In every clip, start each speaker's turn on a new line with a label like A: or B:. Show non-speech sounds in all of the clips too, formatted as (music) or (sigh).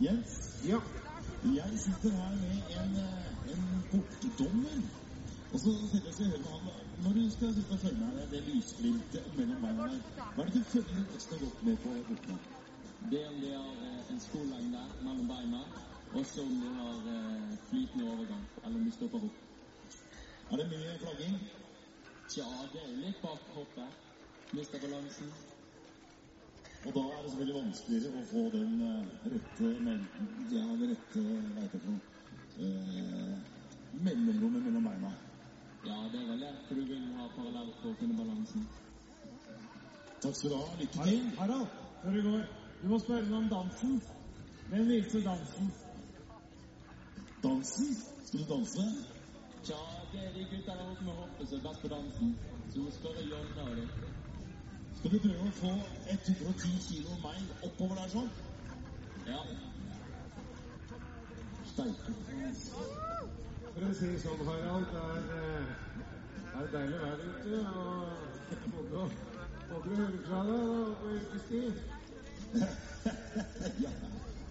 A: Jens,
B: Ja.
A: jeg sitter her med en, eh, en bortedommer. Og så sitter jeg skulle høre med han, Når du skal sitte og følge med det lysglimtet mellom beina der, hva er det du følger ekstra godt med på bortene?
C: Det er om de har eh, en skolelengde mellom beina, og så om de har eh, flytende overgang, eller om de stopper opp.
A: Er det mye flagging?
C: Tja, det er litt bak hoppet. Mister balansen.
A: Og da er det selvfølgelig vanskeligere å få den eh, rette men- ja, det rette hva heter det for noe eh, mellomrommet mellom beina.
C: Ja, det er vel det, for du vil ha parallelt for å finne balansen.
A: Takk skal du ha. Lykke til.
B: Harald, før du går. Du må spørre meg om dansen. Hvem viste dansen.
A: Dansen? Skal du danse?
C: Tja, det er de gutta der oppe med hoppet som er best på dansen. Så du må spørre Jonna og de.
A: Skal du prøve å få 110 kilo meg oppover der sånn?
C: Ja.
A: Steike.
B: For å si sånn, Harald, det er, eh, det er deilig vær ute. Og håper du hører fra deg da, på yrkestid. (laughs)
A: ja,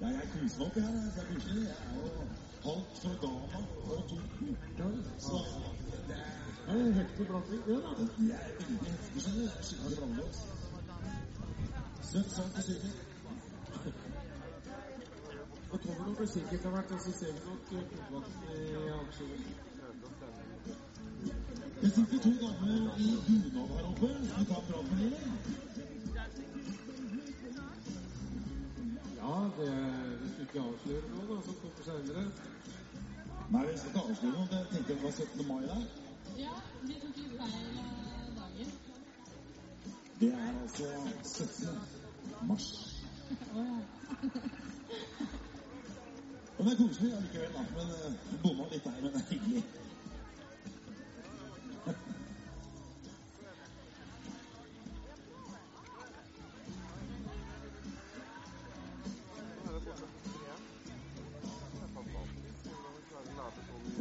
A: ja, jeg koser meg oppi her. Det er koselig. Jeg er jo halvt fra Ghana og Toten. Så og.
B: Det kommer nok sikkert etter hvert, og så ser vi nok eh, i aksjonen.
A: Det sitter to damer i bunad her oppe. Skal vi ta en prat med dem?
B: Ja, det, det skulle ikke avsløre noe, da, som kommer senere.
A: Nei, vi skal ikke avsløre noe. Jeg tenkte det var 17. mai der.
D: Eh.
A: Det er altså 17. mars. Og det er koselig allikevel, da. Men uh, bomma litt der, men det er hyggelig.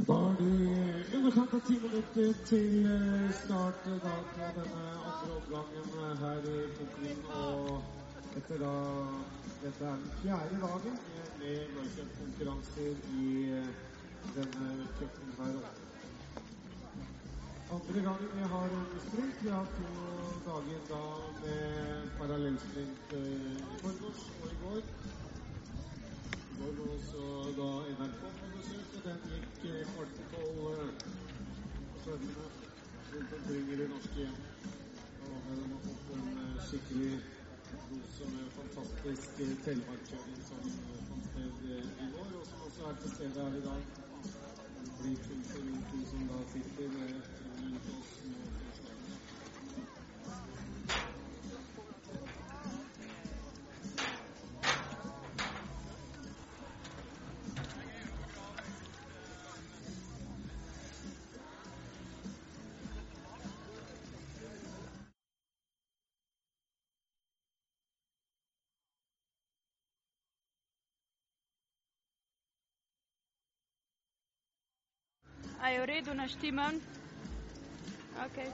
B: Da er i underkant av ti minutter til eh, start da på denne andre omgangen eh, her i Pukling. Og etter da Dette er den fjerde dagen med- mørkjøttkonkurranser i eh, denne cupen her oppe. Andre gangen vi har sprint. Vi har to dager da med parallellsprint i forgårs og i går. Går også da NRK på besøk, og den gikk i kvart på tolv eh, på svømmene rundt omkring i de norske hjem. Og her har fått en eh, skikkelig dose med fantastisk eh, som eh, fant sted eh, i går, og som også er til stede her i dag. Det blir så rundt de som da sitter rundt oss med
E: أيريدنا شتيما أوكي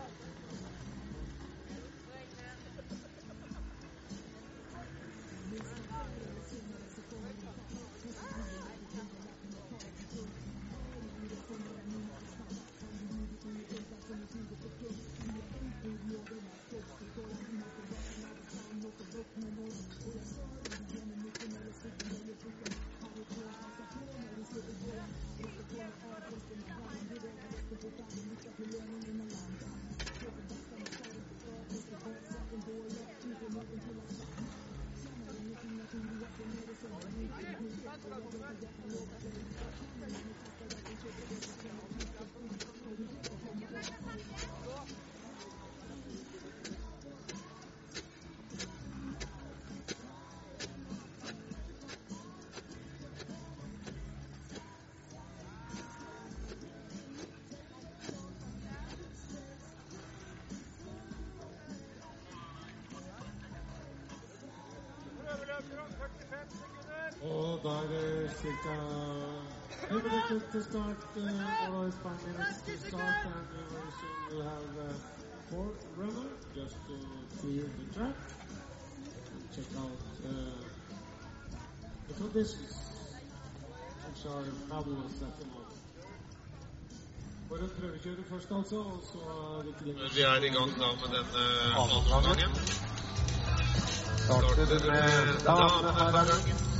B: Og start. Uh, or five minutes to start, and uh, soon will have uh, four runners just to clear the track and check out uh, the conditions. which are fabulous at the moment. For først, altså, og så er
F: Vi er i gang da med denne avgangen.
B: Starter med dameherren.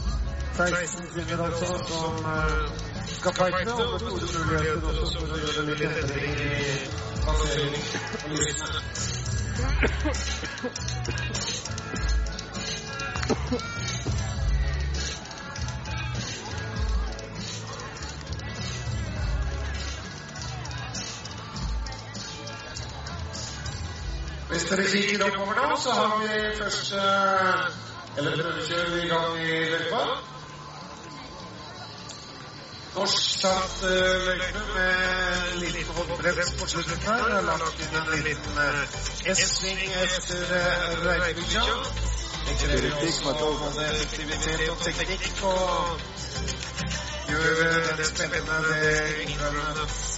B: 16 kvinner altså, som eh, skal fighte, og med store muligheter også for å gjøre litt endring i plassering på listene. Hvis dere kikker oppover nå, så har vi første eller prøvekjøring i gang i løypa. Norsksatt uh, løype med litt håndbrems på slutten her. Er lagt inn en liten uh, S-sving etter uh, Reipbykja. Det krever jo også både effektivitet og teknikk og gjør det spennende det innrømmet.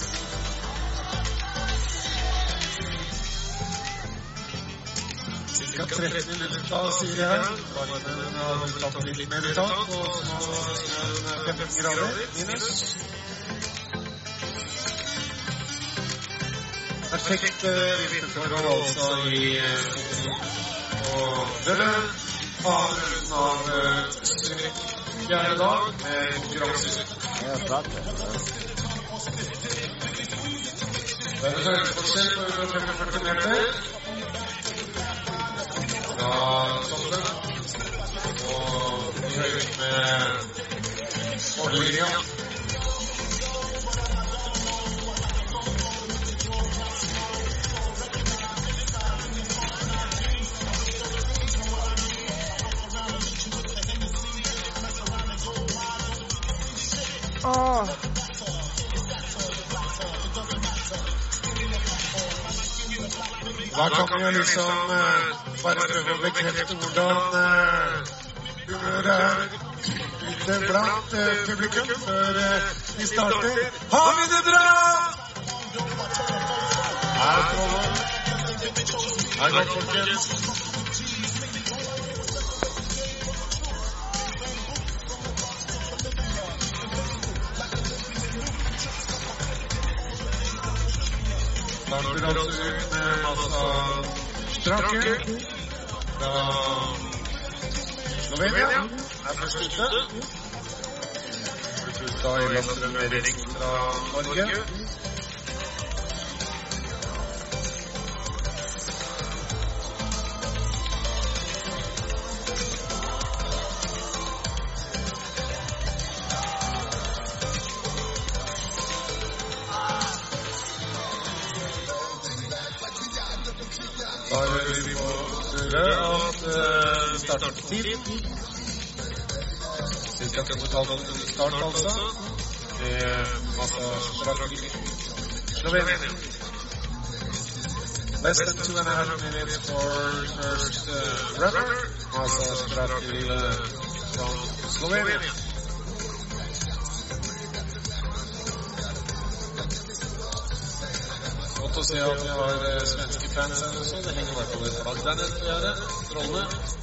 B: Ca. 13 minutter siden jeg. Varmen har tatt litt mer tak, og snøen 15 grader minus. Perfekt eh, vinterforhold altså i og har runden av fjerde dag med konkurranse. Det er en høydeforskjell på 145 meter. Og i høyden med mållinja.
G: Åh.
B: Da kan vi jo liksom eh, bare prøve å bekrefte hvordan eh, humøret er ute blant eh, publikum før eh, vi starter. Har vi det bra? Her det. Her går folkens. Starter altså ut med strake fra Slovenia. Er først ute. Fulgt av Illandstrøm Eriksen fra Norge. Starter på tid. Cirka 2,5 minutter start, altså. Med masse strakk Slovenia. Less than two and a half minutes for first uh, runner. From Slovenia. Godt å se at vi har eh, svenske fans her også. Det henger i hvert fall der nede.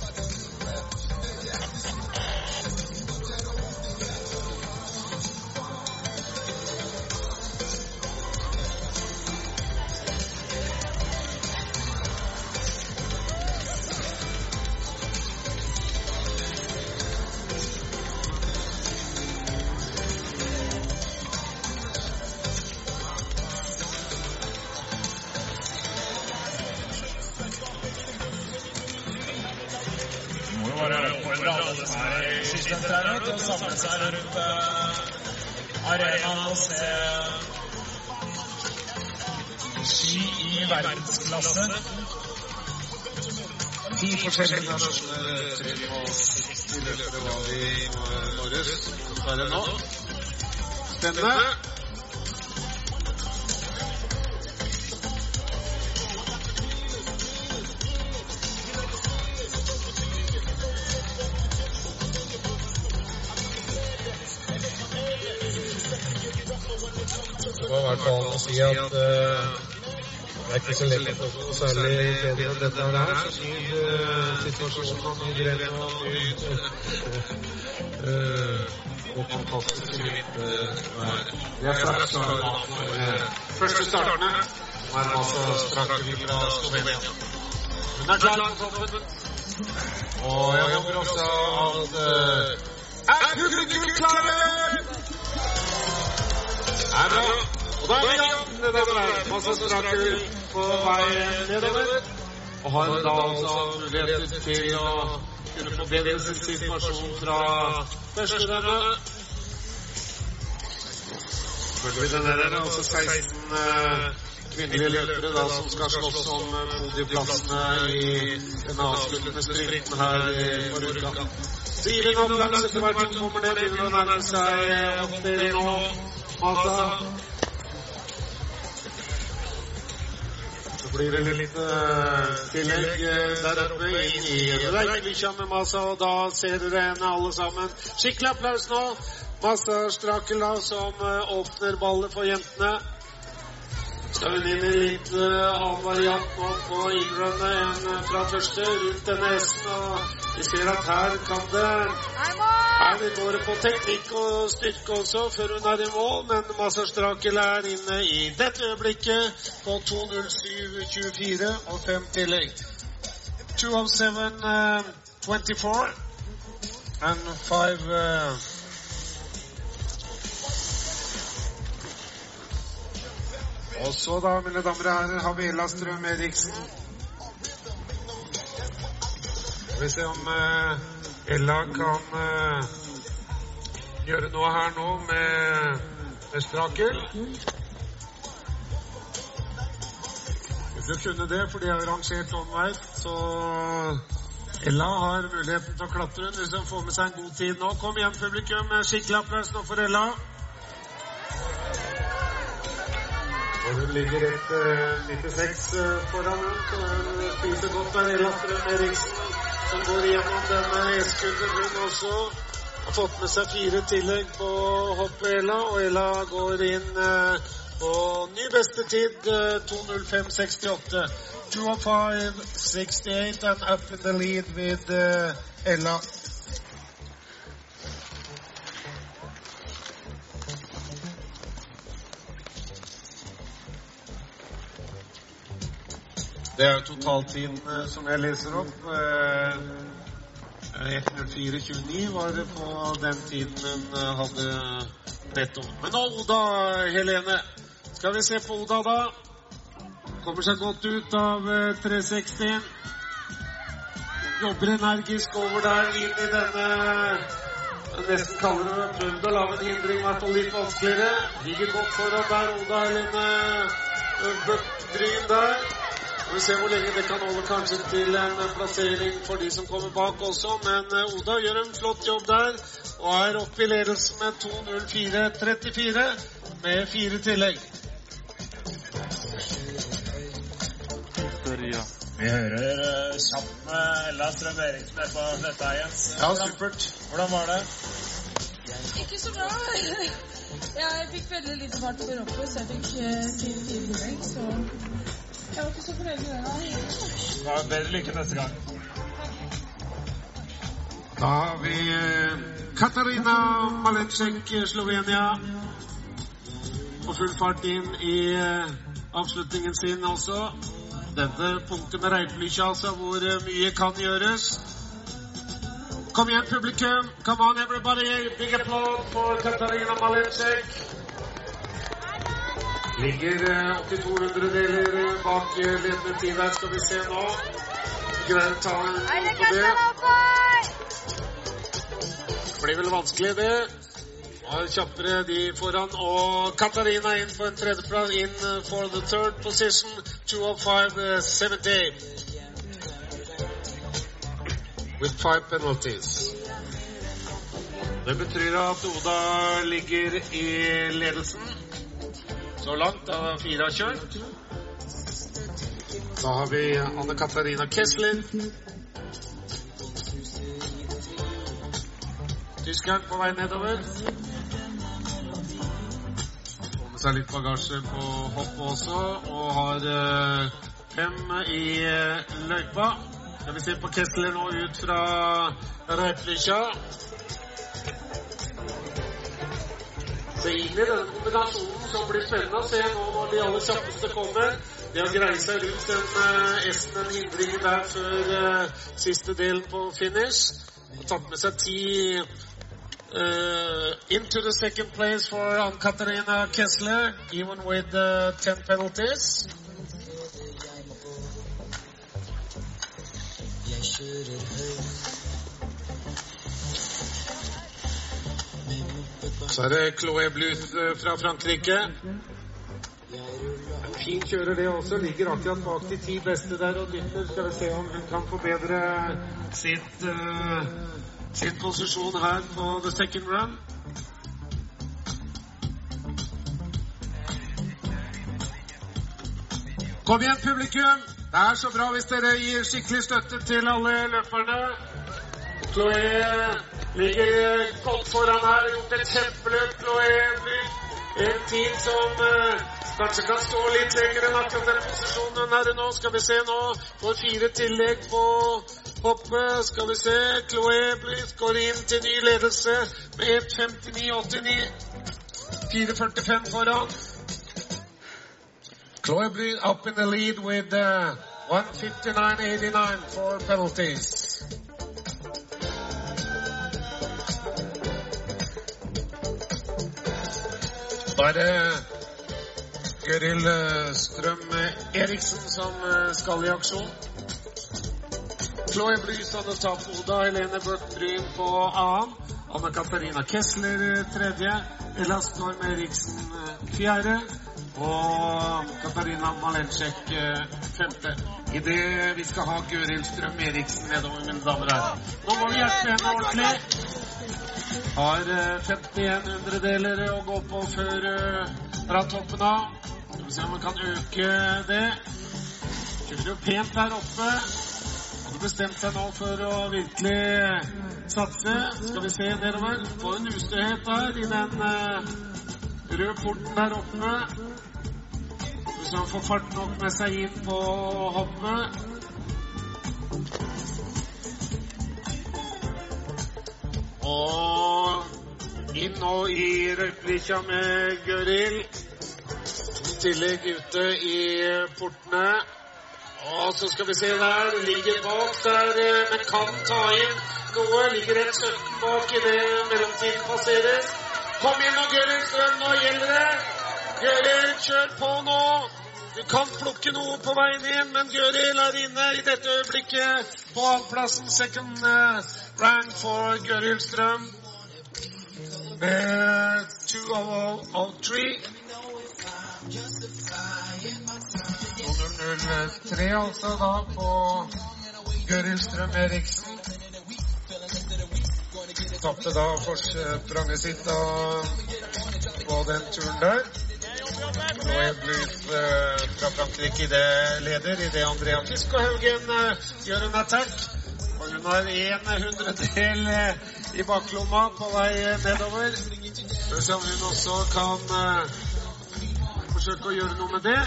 B: Spennende. Det var i hvert fall å si at uh, Det er ikke så lett å få særlig bedre enn dette her. Så ny eh, situasjon og ny grep og ny da for eh, første starterne. Som er altså Strakkel fra Slovenia. Hun er klar. Og jeg håper også at eh, Er publikum klare? Er bra. Og da er vi i gang, damer og. Masse på vei nedover. Og har da også muligheter til å kunne forbedre sin situasjon fra første vi denne der, altså 16 eh, kvinnelige løpere da, som skal slåss om eh, podieplassene i den avsluttende sprinten her eh, for uka. Ambulans etter hvert kommer ned, begynner å nærme seg oppdeling nå. Mata. Så blir det litt eh, tillegg eh, der oppe i Reykjavik med Masa, og da ser dere henne alle sammen. Skikkelig applaus nå. Masa Strakel da, som eh, åpner ballet for jentene. Skal hun inn i litt uh, annen variant nå på innrømme enn eh, fra første, rundt denne hesten. Og vi ser at her kan det Her går det på teknikk og styrke også før hun er i mål, men Massa Strakel er inne i dette øyeblikket på 2.07,24 og fem tillegg. 207,24 and 5 uh, Og så da, mine damer og herrer, har vi Ella Strøm Eriksen. Skal vi se om eh, Ella kan eh, gjøre noe her nå med, med Strakel. du kunne det, for de har rangert omveit, Så Ella har muligheten til å klatre hvis hun får med seg en god tid nå. Kom igjen, publikum. Skikkelig applaus nå for Ella. Hun ligger et uh, 96 uh, foran så hun spiser godt der. Ella Strøm Eriksen som går gjennom denne eskulden, hun også. Har fått med seg fire tillegg på hoppet, Ella. Og Ella går inn uh, på ny beste tid, uh, 2.05,68. 2.05,68 and up in the lead with uh, Ella. Det er jo totaltiden eh, som jeg leser opp. Eh, 1.04,29 var det på den tiden hun hadde bedt om. Men Oda Helene. Skal vi se på Oda, da. Kommer seg godt ut av eh, 360. Jobber energisk over der inn i denne nesten kaller det prøvd å lage en hindring, i hvert fall litt vanskeligere. Ligger godt foran der, Oda Helene Bøtt Bryn der. Vi ser hvor lenge det kan holde kanskje til en plassering for de som kommer bak også. Men eh, Oda gjør en flott jobb der og er oppe i ledelsen med 2.04,34 med fire tillegg.
H: Vi hører sammen kjapt med Ella Strøm Eriksen her på dette, Jens.
B: Ja, supert.
H: Hvordan var det?
D: Ikke så bra. Jeg fikk veldig lite fart på ropet, så jeg fikk eh, fire tillegg. Så
B: Da har vi eh, Katarina Malecek, Slovenia. På full fart inn i eh, avslutningen sin også. Dette punktet med Reiplykkja, altså, hvor eh, mye kan gjøres. Kom igjen, publikum. Come on, everybody. Big applaud for Katarina Malecek. Ligger eh, 82 hundredeler eh, bak eh, ledende tid her, skal vi se nå. Greit ta en på det. Blir vel vanskelig, det. Og kjappere de foran. Og Katarina inn på en tredjeplass. In uh, for the third position. 205-70. With five penalties. Det betyr at Oda ligger i ledelsen så langt da fire har kjørt. Da har vi Anne Katarina Kessler. Tyskeren på vei nedover. Får med seg litt bagasje på hopp også, og har eh, fem i eh, løypa. Skal vi se på Kessler nå ut fra Reiplykkja. Så egentlig denne kombinasjonen som blir spennende å se nå når de aller kjappeste kommer. De har greie seg rundt den uh, Esten hindringen der før uh, siste del på finish. Og tatt med seg ti uh, into the second place for Ann-Katarina Kessler, even with uh, ten penalties. Så er det Chloé Bluth eh, fra Frankrike. En fin kjører det også. Ligger akkurat bak de ti beste der og dytter. Skal vi se om hun kan forbedre sitt, uh, sin posisjon her på the second run. Kom igjen, publikum! Det er så bra hvis dere gir skikkelig støtte til alle løperne. Chloé ligger godt foran her. Gjort et kjempeløp. Chloé en tid som eh, kanskje kan stå litt lenger enn akkurat den posisjonen hun er i nå. Skal vi se nå. Får fire tillegg på hoppet. Skal vi se. Chloé går inn til ny ledelse med 1.59,89. 4.45 foran. Chloé Blyth up in the lead with uh, 159.89 for penalties. Da er det Gøril Strøm Eriksen som eh, skal i aksjon. Chloé Blyth hadde tatt Oda, Helene Børth Bryn på annen. Anna Katarina Kessler eh, tredje. Ella Storm Eriksen eh, fjerde. Og Katarina Malencek femte. Idet vi skal ha Gøril Strøm Eriksen nedover, mine damer og herrer. Nå må vi hjelpe henne ordentlig. Har 51 hundredeler å gå på før fra toppen av. Skal vi se om vi kan øke det. Kjører jo pent der oppe. Hadde bestemt seg nå for å virkelig satse. Skal vi se nedover. Får en ustøhet der i den røde porten der oppe. Hvis han får fart nok med seg inn på hoppet. Og inn nå i røykelykkja med Gøril. I tillegg ute i portene. Og så skal vi se der. Ligger bak der, men kan ta inn noe. Ligger et 17 bak i det mellomtiden passeres. Kom inn nå, Gøril Strøm. Nå gjelder det. Gøril, kjør på nå. Du kan plukke noe på veien inn, men Gøril er inne i dette øyeblikket på annenplassen. Second uh, rank for Gøril Strøm. Uh, two of, of three. Og 003 altså da på Gøril Strøm Eriksen. Tapte da forspranget sitt da på den turen der. Nå er Bluth uh, fra Frankrike i det leder, idet Andrea Fiskehaugen uh, gjør en attack. Hun har en hundredel uh, i baklomma på vei nedover. Spørs om hun også kan forsøke å gjøre noe med det.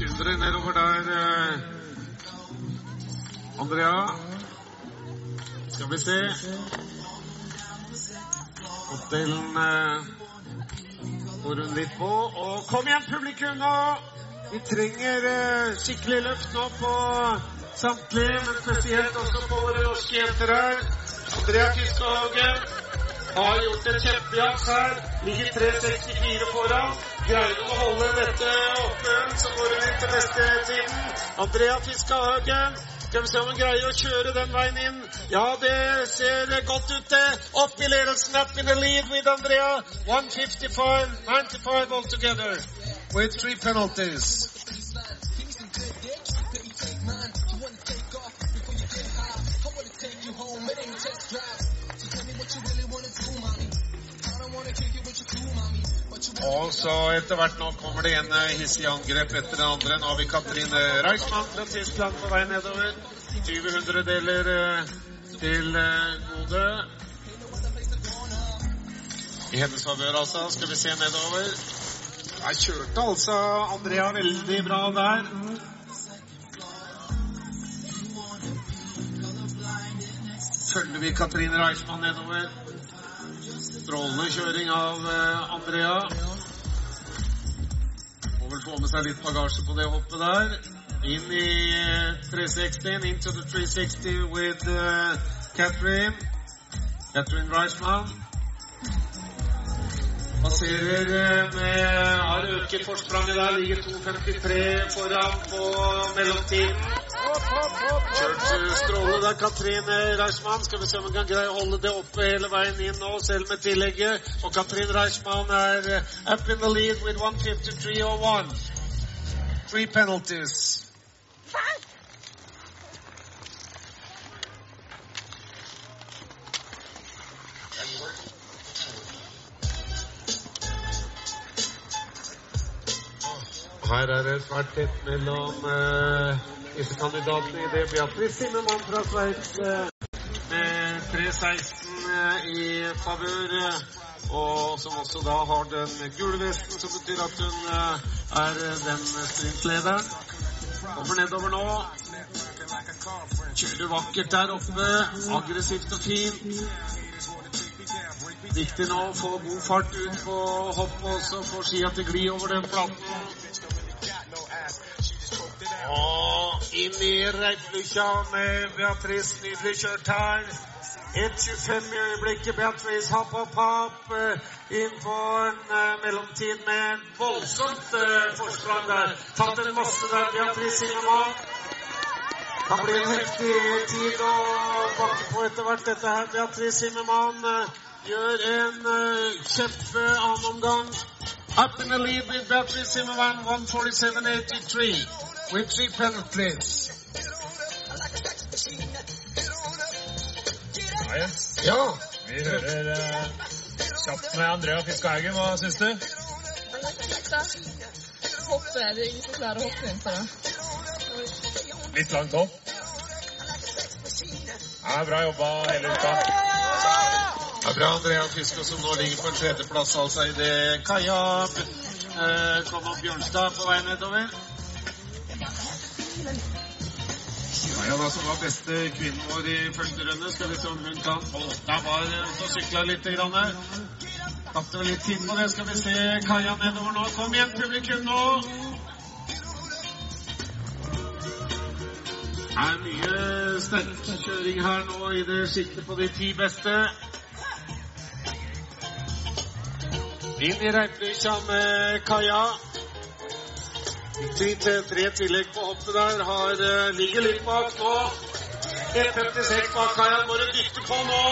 B: Dundrer nedover der, Andrea. Skal vi se. Oppdelen eh, får hun litt på. Og kom igjen, publikum nå! Vi trenger eh, skikkelig løft nå på samtlige, men spesielt også på våre norske jenter her. Andrea Fiskehaugen har gjort en kjempejakt her. Ligger 3.64 foran. Greier hun å holde dette oppe, så går hun inn til neste tiden. Andrea Fiskehaugen skal vi se om hun greier å kjøre den veien inn. Ja, det ser godt ut, det. Opp i ledelsen, up in the lead with Andrea. 155, 95 altogether. With three penalties. Og så etter hvert nå kommer det en hissig angrep etter det andre. Nå har vi Katrine Reichmann fra Tyskland på vei nedover. 20 hundredeler til gode. i hennes favør, altså. Skal vi se nedover. Der kjørte altså Andrea veldig bra der. Følger vi Katrine Reichmann nedover. Strålende kjøring av eh, Andrea. Må vel få med seg litt bagasje på det hoppet der. Inn i eh, 360, into the 360 with uh, Catherine. Catherine Reichmann. Passerer eh, med Har øket forspranget der. Ligger 2,53 foran på mellomtiden. Kjørt eh, der, Katrine Reichmann. Skal vi se om hun kan greie å holde det oppe hele veien inn nå, selv med tillegget. Og Katrine Reichmann er eh, up in the lead with 153.01. Three penalties. Her er det svært tett mellom uh, disse kandidatene i det Beatrice Zimmermann fra Sveits uh, med 3.16 uh, i favør. eh, og som også da har den gule vesten, som betyr at hun eh, er eh, den sprintlederen. Kommer nedover nå. Kjører vakkert der oppe. Aggressivt og fint. Viktig nå å få god fart ut på hoppet også, få skia til gli over den flaten. Og inn i Reiplukkja med Beatrice. Nydelig kjørt her. 1.25 i øyeblikket. Beatrice hopp, hopp, hopp. eh, Inn på en uh, mellomtid med voldsomt uh, forsprang der. Tatt en masse der, Beatrice Ingemann. Kan bli en heftig tid å bakke på etter hvert, dette her. Beatrice Zimmermann uh, gjør en uh, omgang. Up in the lead with Beatrice Zimmermann, 147.83 with three penalties.
H: Ja,
B: Ja,
H: Vi hører uh, kjapt med Andrea Fiskehaugen. Hva syns du?
D: Hoppe, det er ingen som klarer å hoppe inn på det.
H: Litt langt opp. Ja, bra jobba hele uka.
B: det er bra Andrea Fiske som nå ligger på en tredjeplass, altså i det kaia. eh, kom opp Bjørnstad på vei nedover. Kaja da, som var beste kvinnen vår i første runde. Skal vi se om hun kan Å, der var hun og sykla litt. Grann. Tapte vel litt tid på det. Skal vi se Kaja nedover nå. Kom igjen, publikum nå. Det er mye sterk kjøring her nå i det siktet på de ti beste. Inn i Reiplykkja med Kaja. Tre, tre, tre tillegg på hoppet der. Har, eh, ligger litt bak nå. 1,56 bak Kajan. Bare du dytte på nå.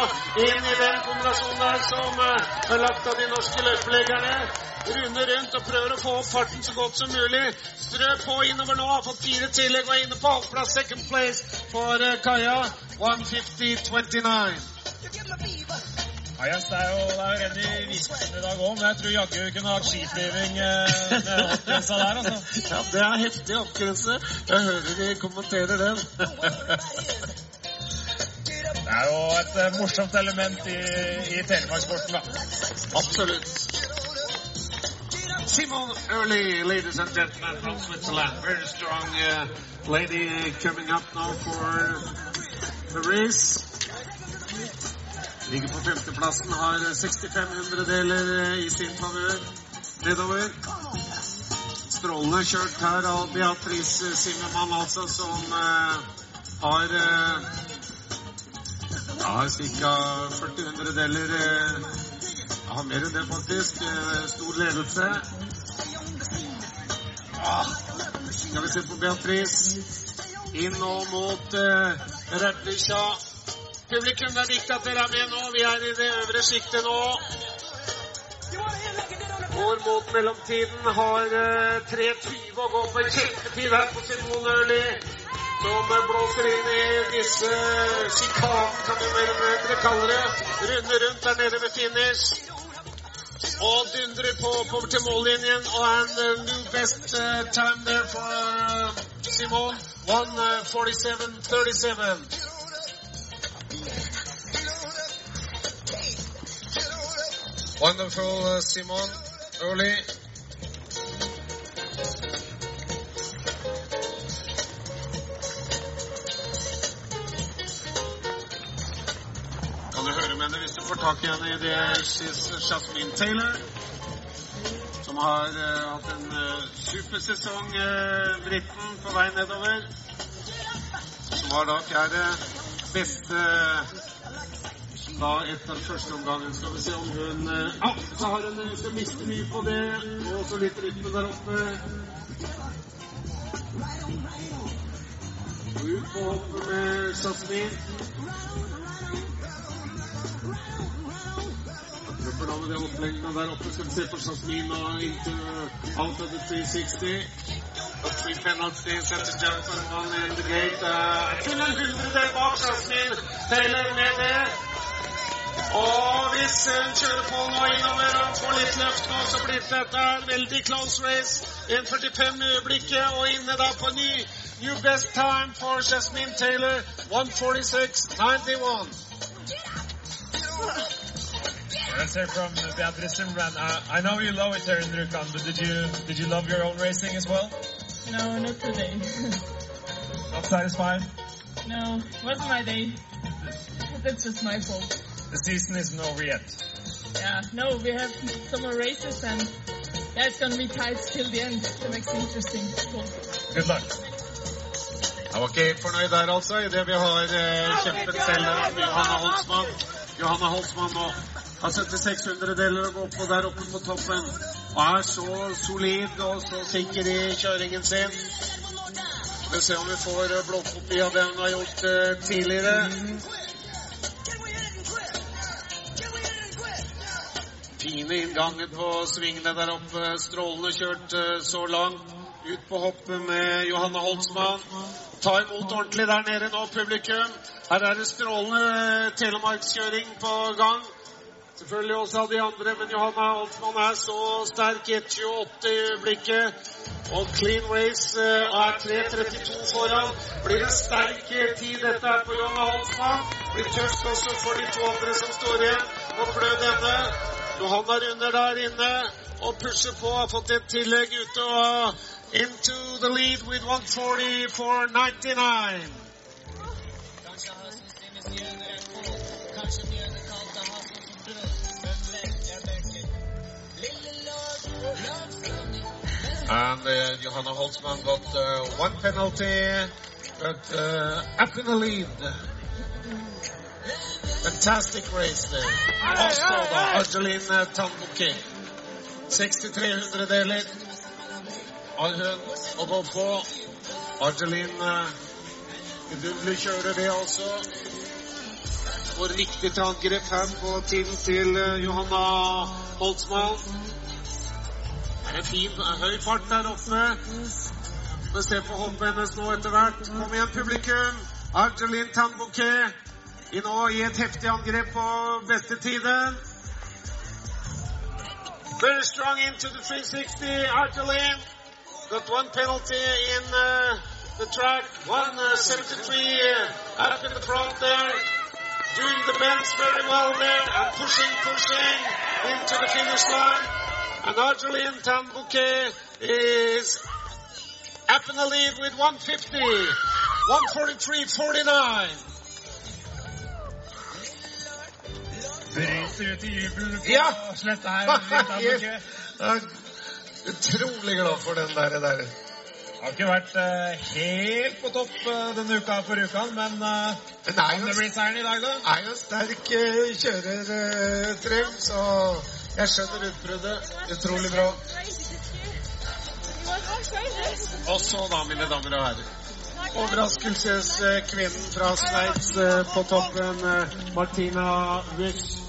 B: Inn i den kombinasjonen der som eh, er lagt av de norske løpeleggerne. Runder rundt og prøver å få opp farten så godt som mulig. Strø på innover nå. Har fått fire tillegg. Var inne på halvplass. Second place for eh, Kaja. 150-29.
H: Det er jo det er jo i Viskesen i dag òg, men jeg tror jaggu kunne hatt skiflyving eh, med oppgrensa der, altså.
B: Ja, det er heftig oppgrense. Jeg hører de kommenterer den.
H: Det er jo et eh, morsomt element i, i telemarkssporten, da.
B: Absolutt. Simon Early, ladies and gentlemen from Switzerland. Very strong uh, lady coming up now for the race. Ligger på femteplassen, har 65 hundredeler eh, i sin favør nedover. Strålende kjørt her av Beatrice Zimmermann, altså, som eh, har eh, ja, ca. 40 hundredeler eh, Har mer enn det, faktisk. Eh, Stor ledelse. Ja. Skal vi se på Beatrice. Inn nå mot eh, Repplisja. Publikum, det er viktig at dere er med nå. Vi er i det øvre siktet nå. Går mot mellomtiden. Har uh, 3.20 å gå. En kjempetid her på Simone Ørli. Som eh, blåser inn i disse sjikanen, kan vi mer eller mindre kalle det. Runder rundt der nede ved finish. Og dundrer på oppover til mållinjen. Og en new best time there for uh, Simon. 147.37. Wonderful, uh, Simon. Early. Kan du høre med henne hvis du får tak i henne i det She's Jasmine Taylor. Som har uh, hatt en uh, supersesong, uh, britten, på vei nedover. Som var da fjerde beste da etter første omgangen. Skal vi se om hun eh, Ja, så har hun hun skal miste mye på det. Og så litt rytme der oppe. Ut på hoppet med Jasmin. Da med det oppleggene der oppe. Skal vi se på Jasmin og into out of the 360. Og three penalties etter Jonathan in the gate. Uh, til en hundredel bak Jasmin Taylor med det. Og hvis hun kjører på nå innover og får litt løft nå, så blir dette en veldig close race. 1.45 i øyeblikket, og inne da på ny. New best time for Jasmine Taylor. 146.91.
H: Let's hear from Beatrice Simran. Uh, I know you love it here in Rukan, but did you did you love your own racing as well?
I: No, not today.
H: Not satisfied?
I: no, wasn't my day. That's just my fault.
H: The season isn't over yet.
I: Yeah, no, we have some more races and yeah, it's gonna be tight till the end. That makes it interesting. Cool.
H: Good luck.
B: Jeg var ikke helt fornøyd der, altså, idet vi har eh, kjempet selv, Johanna Holtzmann. Johanna Holtzmann nå har 76 hundredeler å gå på der oppe på toppen. Og er så solid og så sikker i kjøringen sin. Vi ser om vi får eh, blåkopi av det hun har gjort eh, tidligere. Fine inngangen på svingene der oppe. Strålende kjørt eh, så langt. Ut på hoppet med Johanne Holtzmann. Ta imot ordentlig der nede nå, publikum. Her er det strålende eh, telemarkskjøring på gang. Selvfølgelig også av de andre, men Johanna Holtzmann er så sterk. 1.28 i øyeblikket. Og clean race er 3.32 foran. Blir en sterk tid dette her på Johanna Holtzmann. Blir tøft også for de to andre som står igjen og klø denne. Johanna runder der inne og pusher på. Har fått et tillegg ute og into the lead with 140 for 99. And uh, Johanna Holtzmann got uh, one penalty, but uh, up in the lead. Fantastic race there. Også da Argeline Tanbuki. 63 hundredeler har hun å gå på. Argeline vidunderlig kjører det også. Og riktig til angrep her på tiden til uh, Johanna Holtzmann. Det er en fin, høy fart der oppe. Vi ser på hoppet hennes nå etter hvert. Kom igjen, publikum. Argeline Tanbouquet i nå i et heftig angrep på beste tiden. Very strong into the 360. Argeline got one penalty in uh, the track. 173 uh, up in the front there. Doing the bends very well there and pushing, pushing into the finish line. And Argeline Tanbouquet is up in the lead with 150. 143.49.
H: Bryter ut i jubel på
B: Ja.
H: sletta her.
B: Jeg er (laughs) utrolig glad for den der. der.
H: har ikke vært uh, helt på topp uh, denne uka for uka, men uh,
B: Den er jo,
H: det blir seieren i dag, da.
B: er jo sterk uh, kjører, uh, Trym, så jeg skjønner utbruddet. Utrolig bra. Og så da, mine damer og herrer. Overraskelseskvinnen fra Sveits eh, på toppen, eh, Martina Wisch.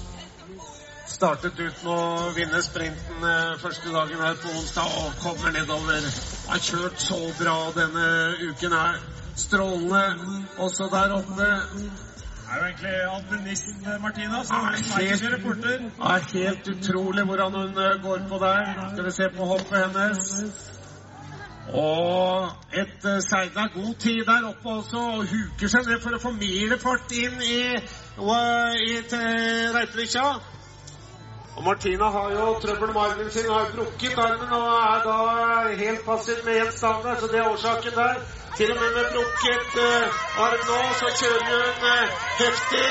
B: Startet ut med å vinne sprinten eh, første dagen her på onsdag og kommer nedover. Har kjørt så bra denne uken her. Strålende også der oppe.
H: Det er jo egentlig alpinist eh, Martina, som er
B: helt-
H: reporter.
B: Er helt utrolig hvordan hun eh, går på der. Skal vi se på hoppet hennes. Og et seila god tid der oppe også, og huker seg ned for å få mer fart inn i, i til Reitvikja. Og Martina har jo trøbbel med armen sin, har brukket armen og er da helt passiv med én standard, så det er årsaken der. Til og med med brukket uh, arm nå, så kjører hun uh, heftig.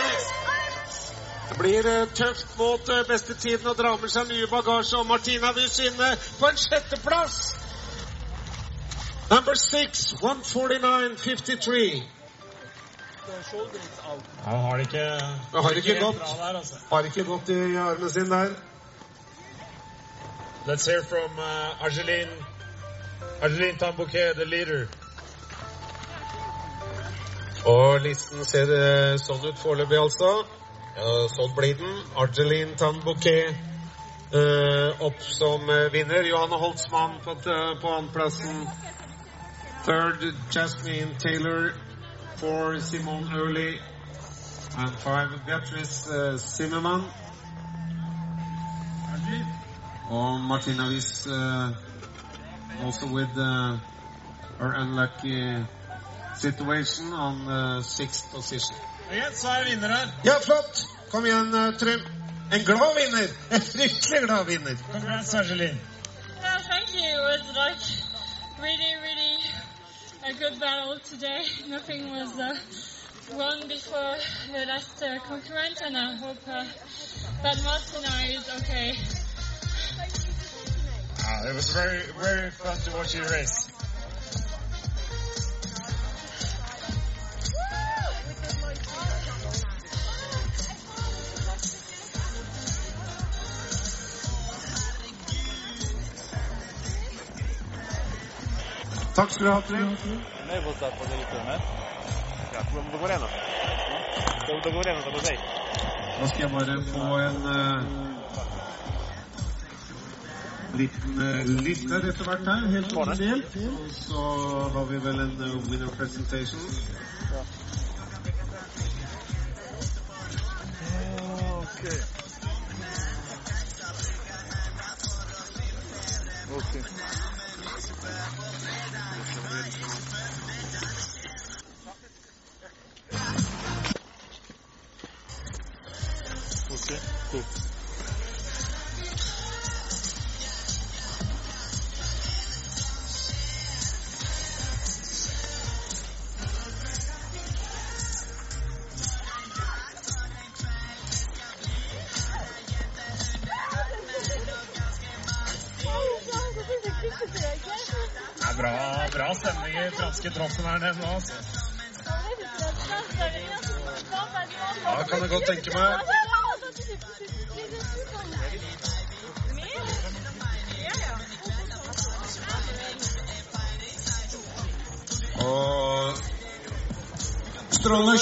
B: Det blir eh, tøft mot bestetiden og drar med seg mye bagasje. Og Martina Wyss inne på en sjetteplass. Number six, 149.53.
H: Han har det ikke,
B: Det har ikke gått.
H: der, altså.
B: Har ikke gått i armen sin der.
H: Let's hear from uh, Argeline, Argeline Tambouquet, the leader.
B: Og listen ser eh, sånn ut foreløpig, altså. Sånn blir den. Argeline Tambouquet uh, opp som eh, vinner. Johanne Holtzmann på, på andreplassen. Third, Jasmine Taylor. Four, Simone Early. And five, Beatrice uh, Zimmermann. Og Martina Wiss uh, also with uh, her unlucky situation on the sixth position.
H: Igjen så er vinner her.
B: Ja, flott! Kom igjen, uh, Trym. En glad vinner! En fryktelig glad vinner.
H: Congrats, Argeline.
I: Yeah, thank you. It was like really, really a good battle today. (laughs) Nothing was uh, wrong before the last uh, concurrent, and I hope uh, that Martina is okay.
H: Ah, it was very, very fun to watch you race.
B: Takk skal du ha, Trym. Da. Skal jeg bare få en uh, liten uh, liste etter hvert her, helt offisielt. Så har vi vel en uh, winner presentation.
H: Det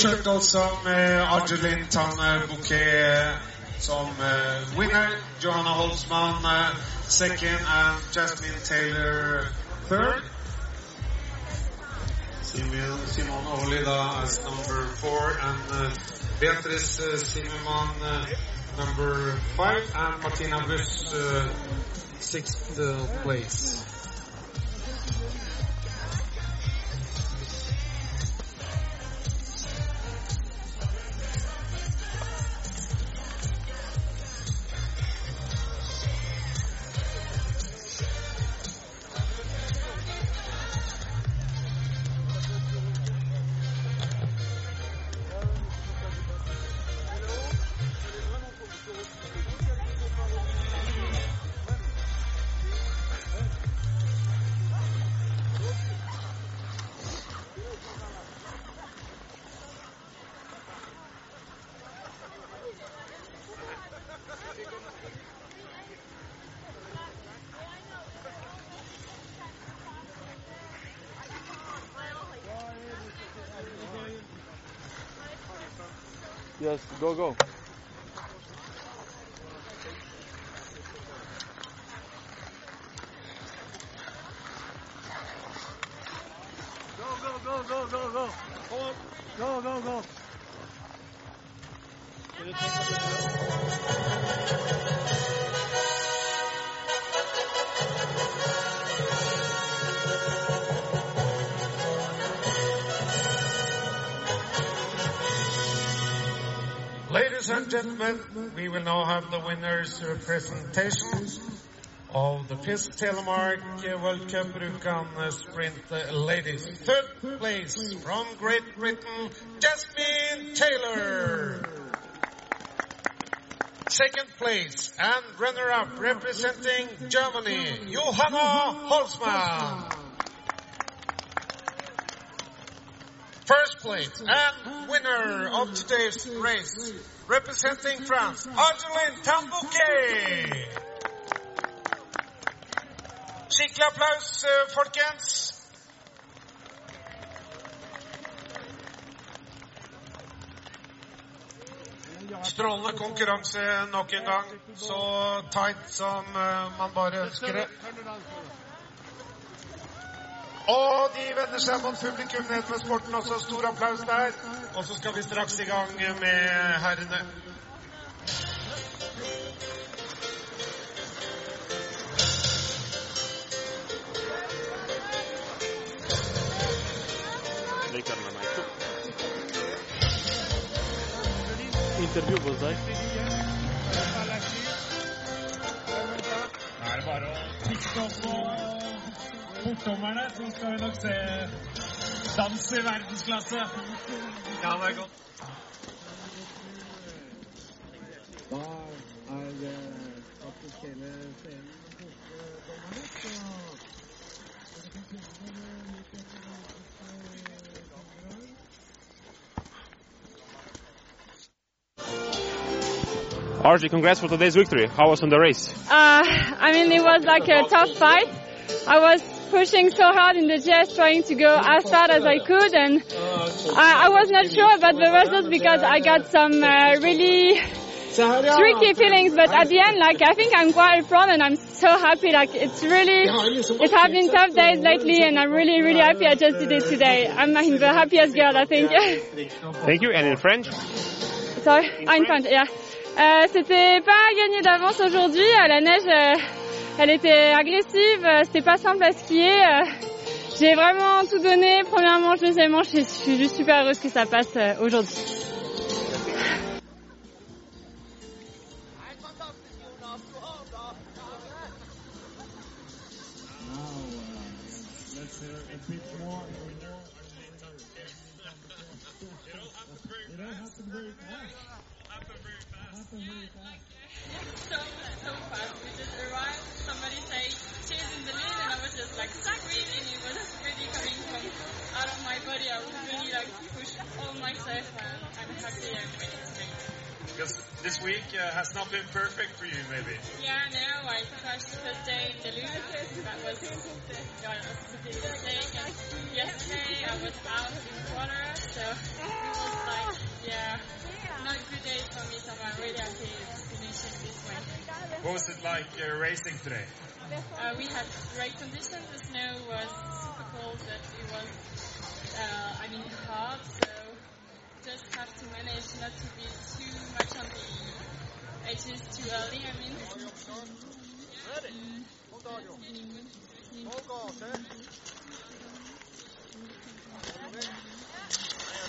B: strålende kjørt altså med Argeline Tanne Bouquet som eh, winner. Johanna Holtzmann eh, second and Jasmine Taylor third. Simon, Simone Oli da as number four and uh, Beatrice uh, uh, number five and Martina Busch uh, sixth place.
J: Yes, go, go.
B: We will now have the winners representation of the FIS Telemark World Cup Rjukan Sprint Ladies. Third place from Great Britain, Jasmine Taylor. Second place and runner-up representing Germany, Johanna Holzmann. First place and winner of today's race, representing France, Argeline Tambouquet. Skikkelig applaus, eh, folkens. Strålende konkurranse nok en gang. Så tight som eh, man bare ønsker det. Og de vender seg mot publikum nede ved sporten også. Stor applaus der. Og så skal vi straks i gang med herrene.
K: Intervju hos deg.
H: Da er det bare å tikke opp på portdommerne, så skal vi nok se dans i verdensklasse. Ja, det er godt.
F: Da er det faktisk hele scenen hos så
K: Archie, congrats for today's victory. How was on the race?
I: Uh, I mean, it was like a tough fight. I was pushing so hard in the chest, trying to go as fast as I could, and I, I was not sure about the results because I got some uh, really tricky feelings. But at the end, like I think I'm quite proud, and I'm so happy. Like it's really, it has been tough days lately, and I'm really, really happy I just did it today. I'm the happiest girl, I think. (laughs)
K: Thank you. And in French?
I: Sorry, ah, in French, yeah. Euh, C'était pas gagné d'avance aujourd'hui. La neige, euh, elle était agressive. euh, C'était pas simple à skier. euh. J'ai vraiment tout donné. Première manche, deuxième manche. et Je suis juste super heureuse que ça passe euh, aujourd'hui.
H: Has not been perfect for you, maybe.
I: Yeah, no, I crashed the day in the loop. That was, yeah, that was a big mistake. And yesterday I was out in water, so it was like, yeah, not a good day for me. So I'm really happy finishing this way.
H: What was it like uh, racing today?
I: Uh, we had great conditions. The snow was super cold, but it was, uh, I mean, hard. So just have to manage not to be too much on the it is too early, I mean.
F: Ready? Hold on, you. Roll call, set.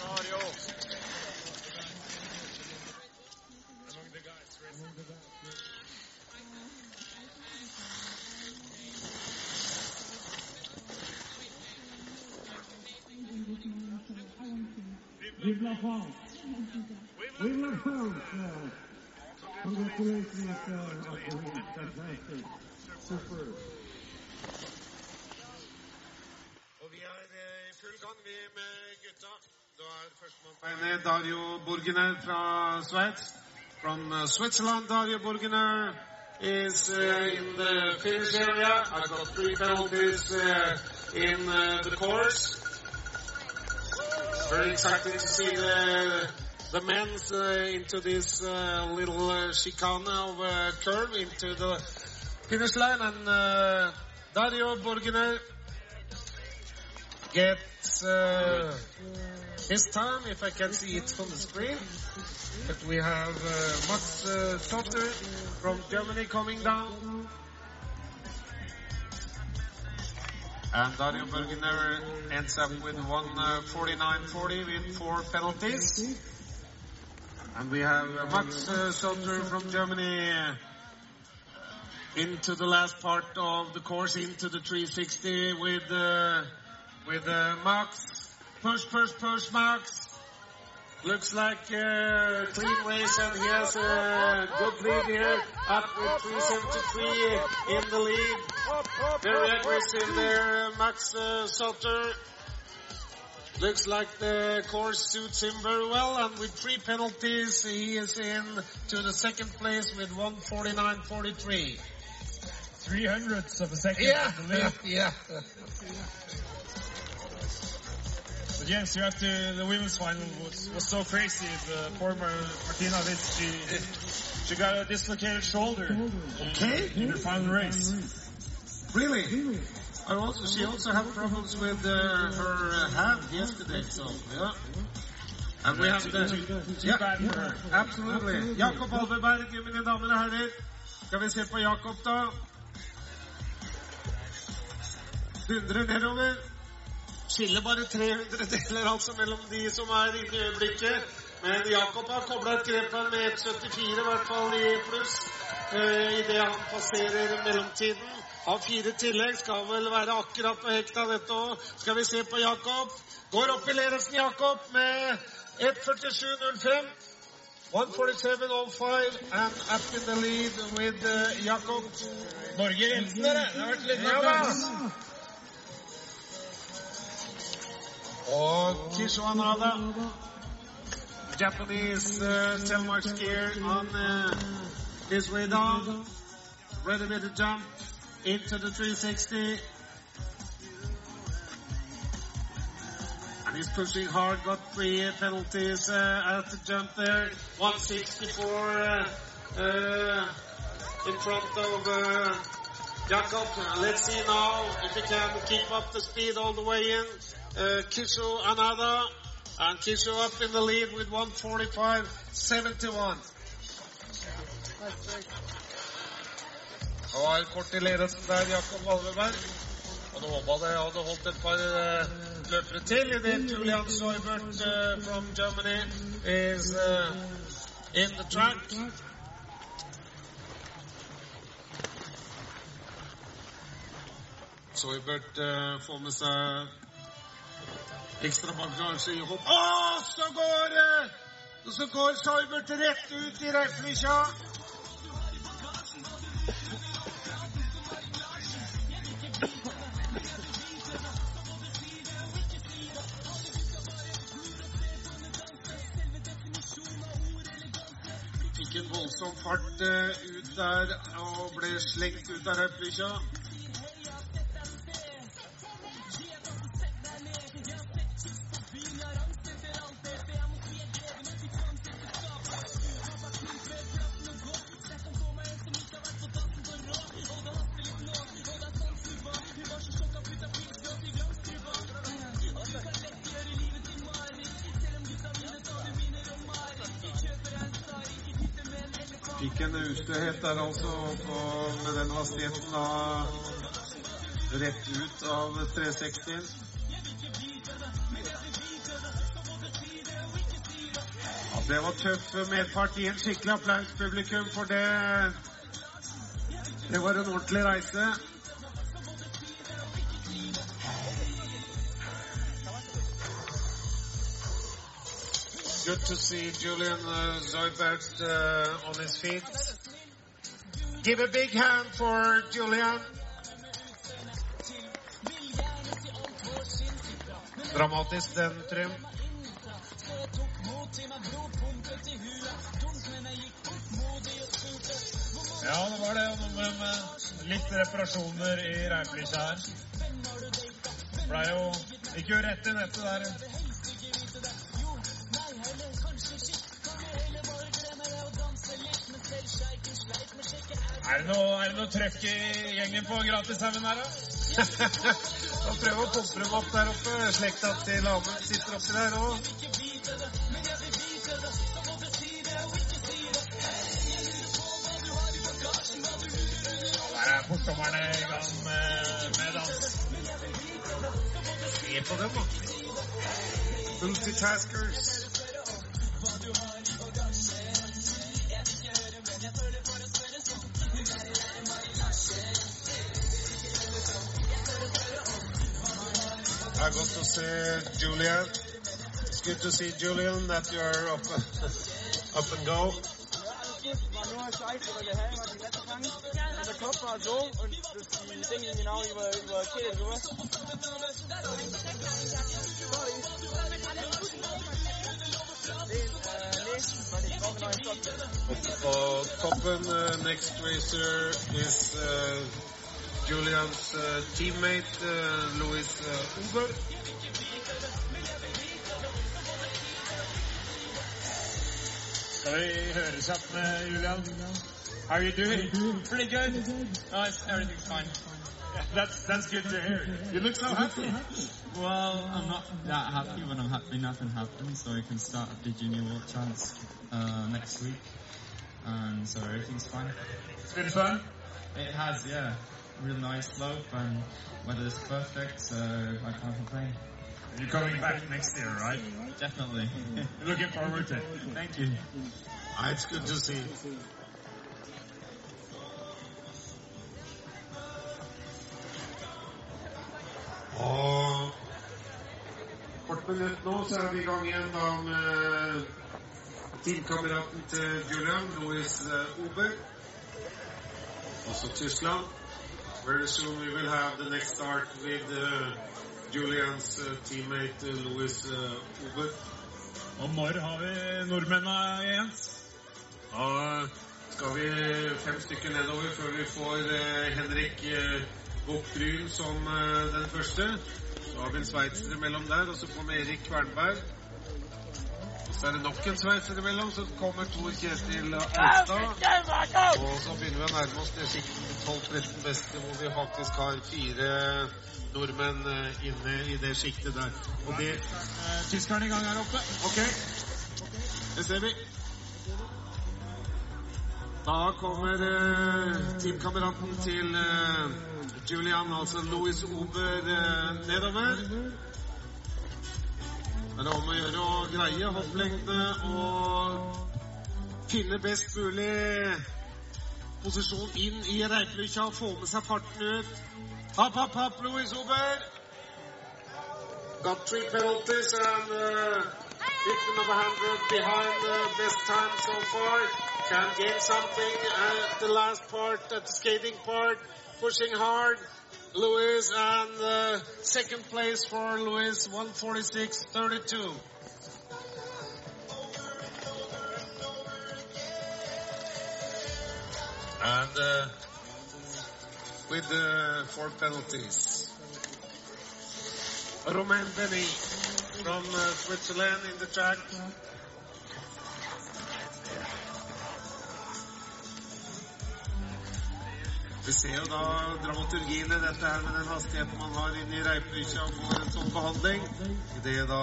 F: Audio. Among the guys, right?
B: Among the guys, Vive la France Vive la France Og vi er eh, i full gang, vi med gutta. Da er førstemann på vei ned Dario Borgener fra Sveits. From uh, Switzerland, Dario Borgener is uh, in the finish area. I've got three penalties uh, in uh, the course. Very exciting to see the the men uh, into this uh, little uh, chicane of uh, curve into the finish line, and uh, Dario Burgener gets uh, his time, if I can see it on the screen. But we have uh, Max uh, from Germany coming down. And Dario Bergener ends up with 149.40 with four penalties. And we have uh, Max uh, Sotter from Germany uh, into the last part of the course, into the 360 with uh, with uh, Max. Push, push, push, Max. Looks like a clean race, and he has a good lead here, up with 373 in the lead. Very aggressive there, Max uh. Looks like the course suits him very well, and with three penalties, he is in to the second place with 149.43.
H: Three hundredths of a second
B: Yeah,
H: in the lead.
B: yeah.
H: But James, you have to. The women's final was, was so crazy. The former Martina Witt, she she got a dislocated shoulder
B: Okay.
H: in her final race.
B: Really? I also, she also had problems with uh, her uh, hand yesterday, so yeah. And we have the, yeah, absolutely. Jakob Alveberg, mine damer og herrer. Skal vi se på Jakob, da? Dundrer nedover. Skiller bare 300 deler altså mellom de som er inne i øyeblikket. Men Jakob har kobla et grep her med 1,74 i hvert fall i pluss. Uh, Idet han passerer mellomtiden. Har fire tillegg, skal vel være akkurat på hekta dette òg. Skal vi se på Jakob. Går opp i ledelsen, Jakob, med 1.47,05. 147.05 and up in the lead with uh, Jakob.
H: Norge elten, dere. Det har vært litt
B: Ja Og Kishoanade Japanese uh, telemark skier on uh, his way down. Ready with the jump into the 360. And he's pushing hard, got three penalties uh, at the jump there. 164 uh, uh, in front of uh, Jakob. Let's see now if he can keep up the speed all the way in. Uh, Kisho. And Kisho up in the lead with 145.71. Han var kort i ledelsen der, Jakob Valveberg. Hadde håpa det hadde holdt et par eh, løpere til idet Julian Soybert uh, from Germany is uh, in the track. Soybert uh, får med seg ekstra bagasje i hopp. Å, så går eh, Så går Soybert rett ut i reiflykkja. Fikk en voldsom fart eh, ut der og ble slengt ut av reiflykkja. Ustøhet der altså på, med den hastigheten da rett ut av 360. Ja, det var tøff medfart. Gi en skikkelig applaus, publikum, for det Det var en ordentlig reise. Good to see Julian uh, Zoibert uh, on his feet. Give a big hand for Julian. Dramatisk den, Trym.
H: Ja, det var det. Noe med litt reparasjoner i reiflykkja her. Blei jo Gikk jo rett i nettet der. Er det noe, er det noe trøkk i gjengen på Gratishaugen her, da? (laughs)
B: Da prøver å pumpe dem opp der oppe. Slekta til Amund sitter oppi der òg.
H: Der er bortkommerne i gang med, med dans.
B: Se på dem, da. Multitaskers. I got to see Julian. It's good to see Julian that you are up, (laughs) up and go.
J: war nur scheiße, weil der Helm hat die letzte und der Kopf war so und das, die Ding ging genau über, über Kehl drüber.
B: Og toppen uh, next racer is uh, Julian's uh, teammate uh, Louis uh, Uber.
H: Skal vi med Julian? How are you doing?
L: Pretty good. Oh, it's, everything's fine.
H: That's that's good to hear. You look so happy. (laughs)
L: Well, I'm not that happy when I'm happy nothing happened, so I can start up the junior world chance uh, next week, and so everything's fine.
H: It's been fun.
L: It has, yeah. Real nice slope and weather is perfect, so I can't complain.
H: You're coming back next year, right?
L: Definitely. (laughs)
H: Looking forward to it.
L: Thank you.
B: Ah, it's good to see. Og kort minutt nå, så er vi i gang igjen da med teamkameraten til Julian, Louis eh, Ober. Also Tyskland. Very soon we will have the next start with uh, Julians uh, teammate uh, Louis Ober.
H: Og når har vi nordmennene igjen?
B: Da skal vi fem stykker nedover før vi får Henrik Buch-Bryn som den første. Så har vi en sveitser mellom der, og så får vi Erik Kvernberg. Så er det nok en sveis imellom, så kommer Tor Kjetil Alstad. Og så begynner vi å nærme oss det sjiktet 12-13 beste, hvor vi faktisk har fire nordmenn eh, inne i det sjiktet der. Og det
H: Tyskerne i gang her oppe.
B: Ok, det ser vi. Da kommer eh, teamkameraten til eh, Julian, altså Louis Ober, eh, nedover. Det er om å gjøre å greie hopplengde og finne best mulig posisjon inn i reipelykkja og få med seg farten ut. Hopp, hopp, hopp, Louis Ober. Got three penalties and uh, victim a hundred behind the best time so far. Can gain something at the last part, at the skating part, pushing hard. Louis and uh, second place for Louis, 146.32. And uh, with the four penalties. Romain Benny from uh, Switzerland in the track. Vi ser jo da dramaturgien i dette her med den hastigheten man har inne i reipelykkja og en sånn behandling. Det er da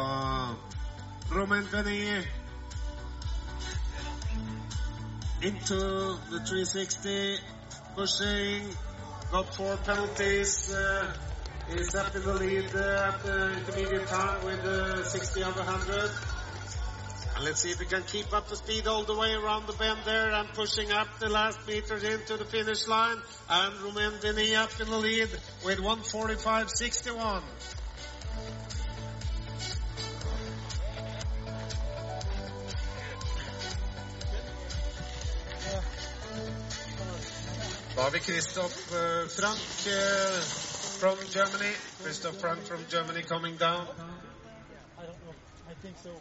B: Romain Penny into the 360, pushing, got four penalties. Uh, is up in the lead uh, at the intermediate time with uh, 60 over 100. And let's see if we can keep up the speed all the way around the bend there and pushing up the last meters into the finish line. And Romain Denis up in the lead with 145.61. Da har Christoph uh, Frank uh, from Germany. Christoph Frank from Germany coming down.
J: I don't know. I think so.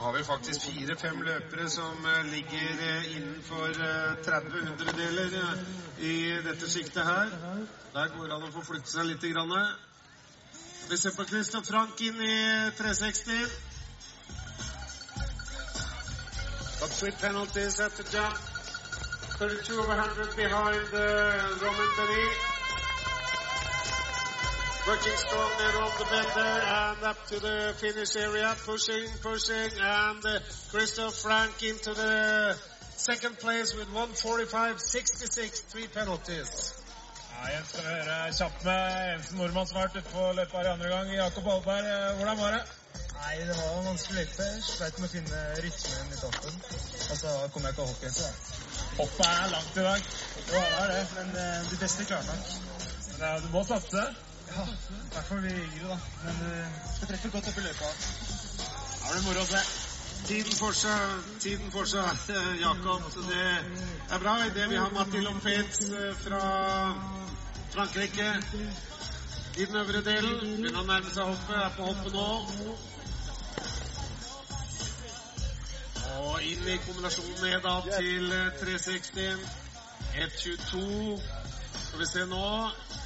B: Har vi faktisk fire-fem løpere som eh, ligger eh, innenfor eh, 30 hundredeler eh, i dette siktet her. Der går det an å få flytte seg litt. Grann. Vi ser på Christian Frank inn i 360. But three penalties at the jump. 32 over 100 behind uh, Roman Benny. Working strong around the bend there and up to the finish area. Pushing, pushing, and uh, Christoph Frank into the second place with 145.66. Three penalties.
H: Ja, Jens, skal høre kjapt med eneste nordmann som har vært ute på løpet her i andre gang. Jakob Alberg, eh, hvordan var det?
M: Nei, det var en vanskelig løype. Sleit med å finne rytmen i toppen. Og så kom jeg ikke opp igjen, så.
H: Hoppet er langt i dag.
M: Det var det, men eh, de beste klarte nok.
H: Ja, du må satse.
M: Ja, i hvert vi yngre, da. Men uh, det treffer godt opp i løypa.
H: Da blir det moro å se.
B: Tiden for seg, tiden for seg eh, Jakob. Det er bra. Det vi har Martin Lopez eh, fra Frankrike i den øvre delen. Begynner å nærme seg hoppet. Er på hoppet nå. Og inn i kombinasjonen ned da til eh, 360. 1.22. Skal vi se nå.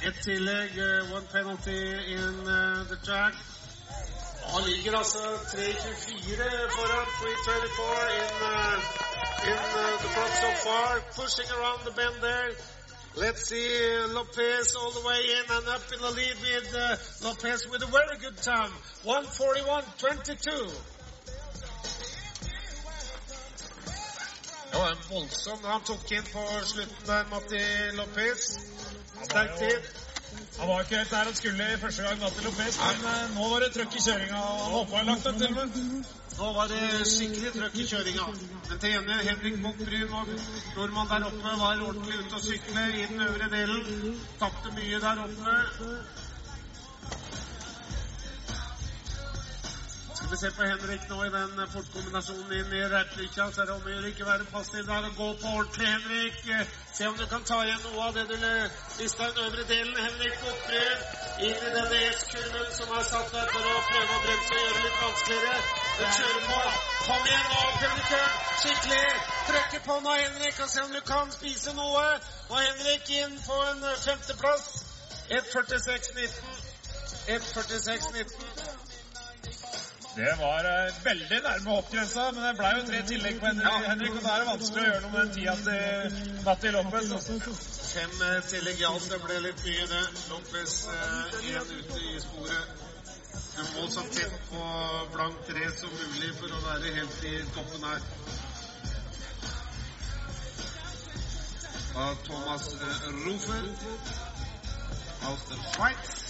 B: Et tillegg. eh, One penalty in eh, the track. Han ligger altså 3.24 foran 3.34 in, uh, in the front so far, pushing around the bend there. Let's see Lopez all the way in and up in the lead with Lopez with a very good time. 141.22. Det var en voldsom Han tok inn på slutten der, Matti Lopez. Sterk tid.
H: Han var ikke helt der han skulle i første gang, Matti Lopez, men eh, nå var det trøkk i kjøringa. og Han lagt langt til med.
B: Nå var det skikkelig trøkk i kjøringa. Men til gjengjeld Henrik Bock Bryn og nordmann der oppe var ordentlig ute å sykle i den øvre delen. Tapte mye der oppe. Skal vi se på Henrik nå i den fortkombinasjonen inn i Reitlykja, så er det om å gjøre ikke være passiv der og gå på ordentlig, Henrik. Se om du kan ta igjen noe av det du mista i den øvre delen. Henrik Bockbryn inn i denne S-kurven som er satt der for å prøve å bremse og gjøre det litt vanskeligere. Den kjører på. Kom igjen nå, publikum. Skikkelig. Trykke på nå, Henrik, og se om du kan spise noe. Og Henrik inn på en femteplass. 1.46,19. 1.46,19.
H: Det var uh, veldig nærme hoppgrensa, men det ble jo tre tillegg på Henrik, Henrik, og da er det vanskelig å gjøre noe med den tida til Matti Lopez. også.
B: Fem uh, tillegg ja, alt. Det ble litt mye, det. Lopez én igjen ute i sporet. Du må så tett på blank tre som mulig for å være helt i toppen her. Av Thomas eh, Rufer aus der Schweiz.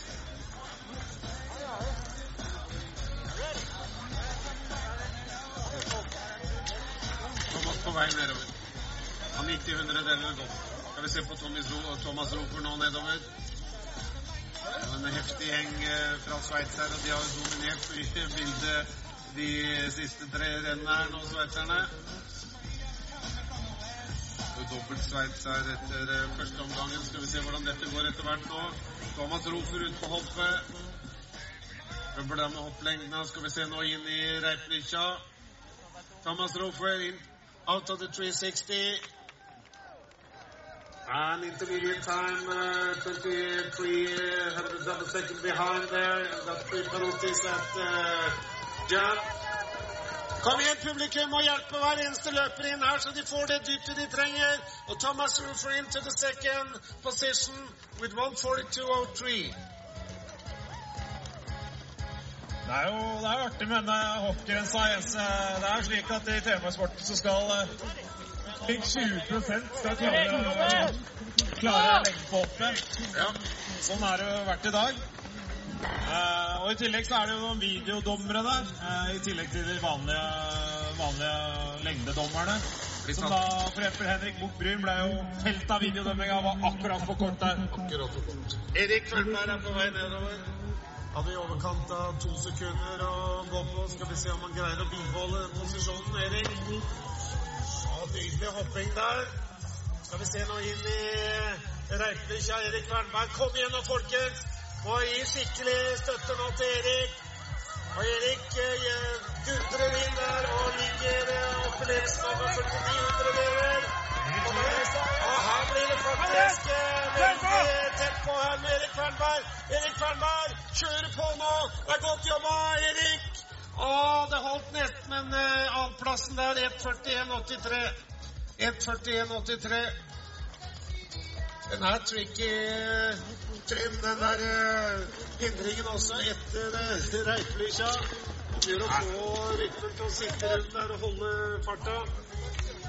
B: På vei nedover. Han gikk til hundredeler godt. Skal vi se på Ro Thomas Roper nå nedover. En heftig gjeng eh, fra Sveits her, og de har dominert i bildet de siste tre rennene her nå, sveitserne. Dobbelt Sveits her etter eh, første omgangen. Skal vi se hvordan dette går etter hvert nå. Thomas Rofer ut på hoppet. Trøbbel der med hopplengden. Skal vi se nå inn i Reipnikja. Thomas Rofer in out of the 360. And intermediate time, uh, 23 uh, of second behind there. And got three penalties at uh, jump. Kom igjen, publikum, og hjelpe hver eneste løper inn her, så de får det dyttet de trenger. Og Thomas Rufer into the second position with 142.03.
H: Det er jo det er artig med denne hoppgrensa. Jens. Det er slik at i temasporten så skal eh, 20% skal klare, klare lengden på hoppet.
B: Ja.
H: Sånn er det jo vært i dag. Eh, og I tillegg så er det jo noen videodommere der, eh, i tillegg til de vanlige, vanlige lengdedommerne. Som da for eksempel Henrik Buch Bryn ble jo felt av videodømminga, var akkurat for kort der.
B: Akkurat for kort. Erik Følberg er på vei nedover. Hadde i overkant av to sekunder å gå på. Skal vi se om han greier å bibeholde den posisjonen, Erik. Ja, nydelig hopping der. Skal vi se nå inn i Reiplikja. Erik Wernberg, kom igjen nå, folkens! Må gi skikkelig støtte nå til Erik. Og Erik eh, dundrer inn der og ligger eh, oppe ledelsen over 49 hundredeler. Og her blir det faktisk eh, veldig tett på her med Erik Wernberg. Erik Wernberg kjører på nå. Det er godt jobba, Erik. Å, det holdt nesten, men uh, annenplassen der 1.41,83. 1.41,83. Den er tricky, Trym, den der uh, hindringen også etter uh, Reiplikja. Gjør å få rytmen til å sitte rundt der og holde farta.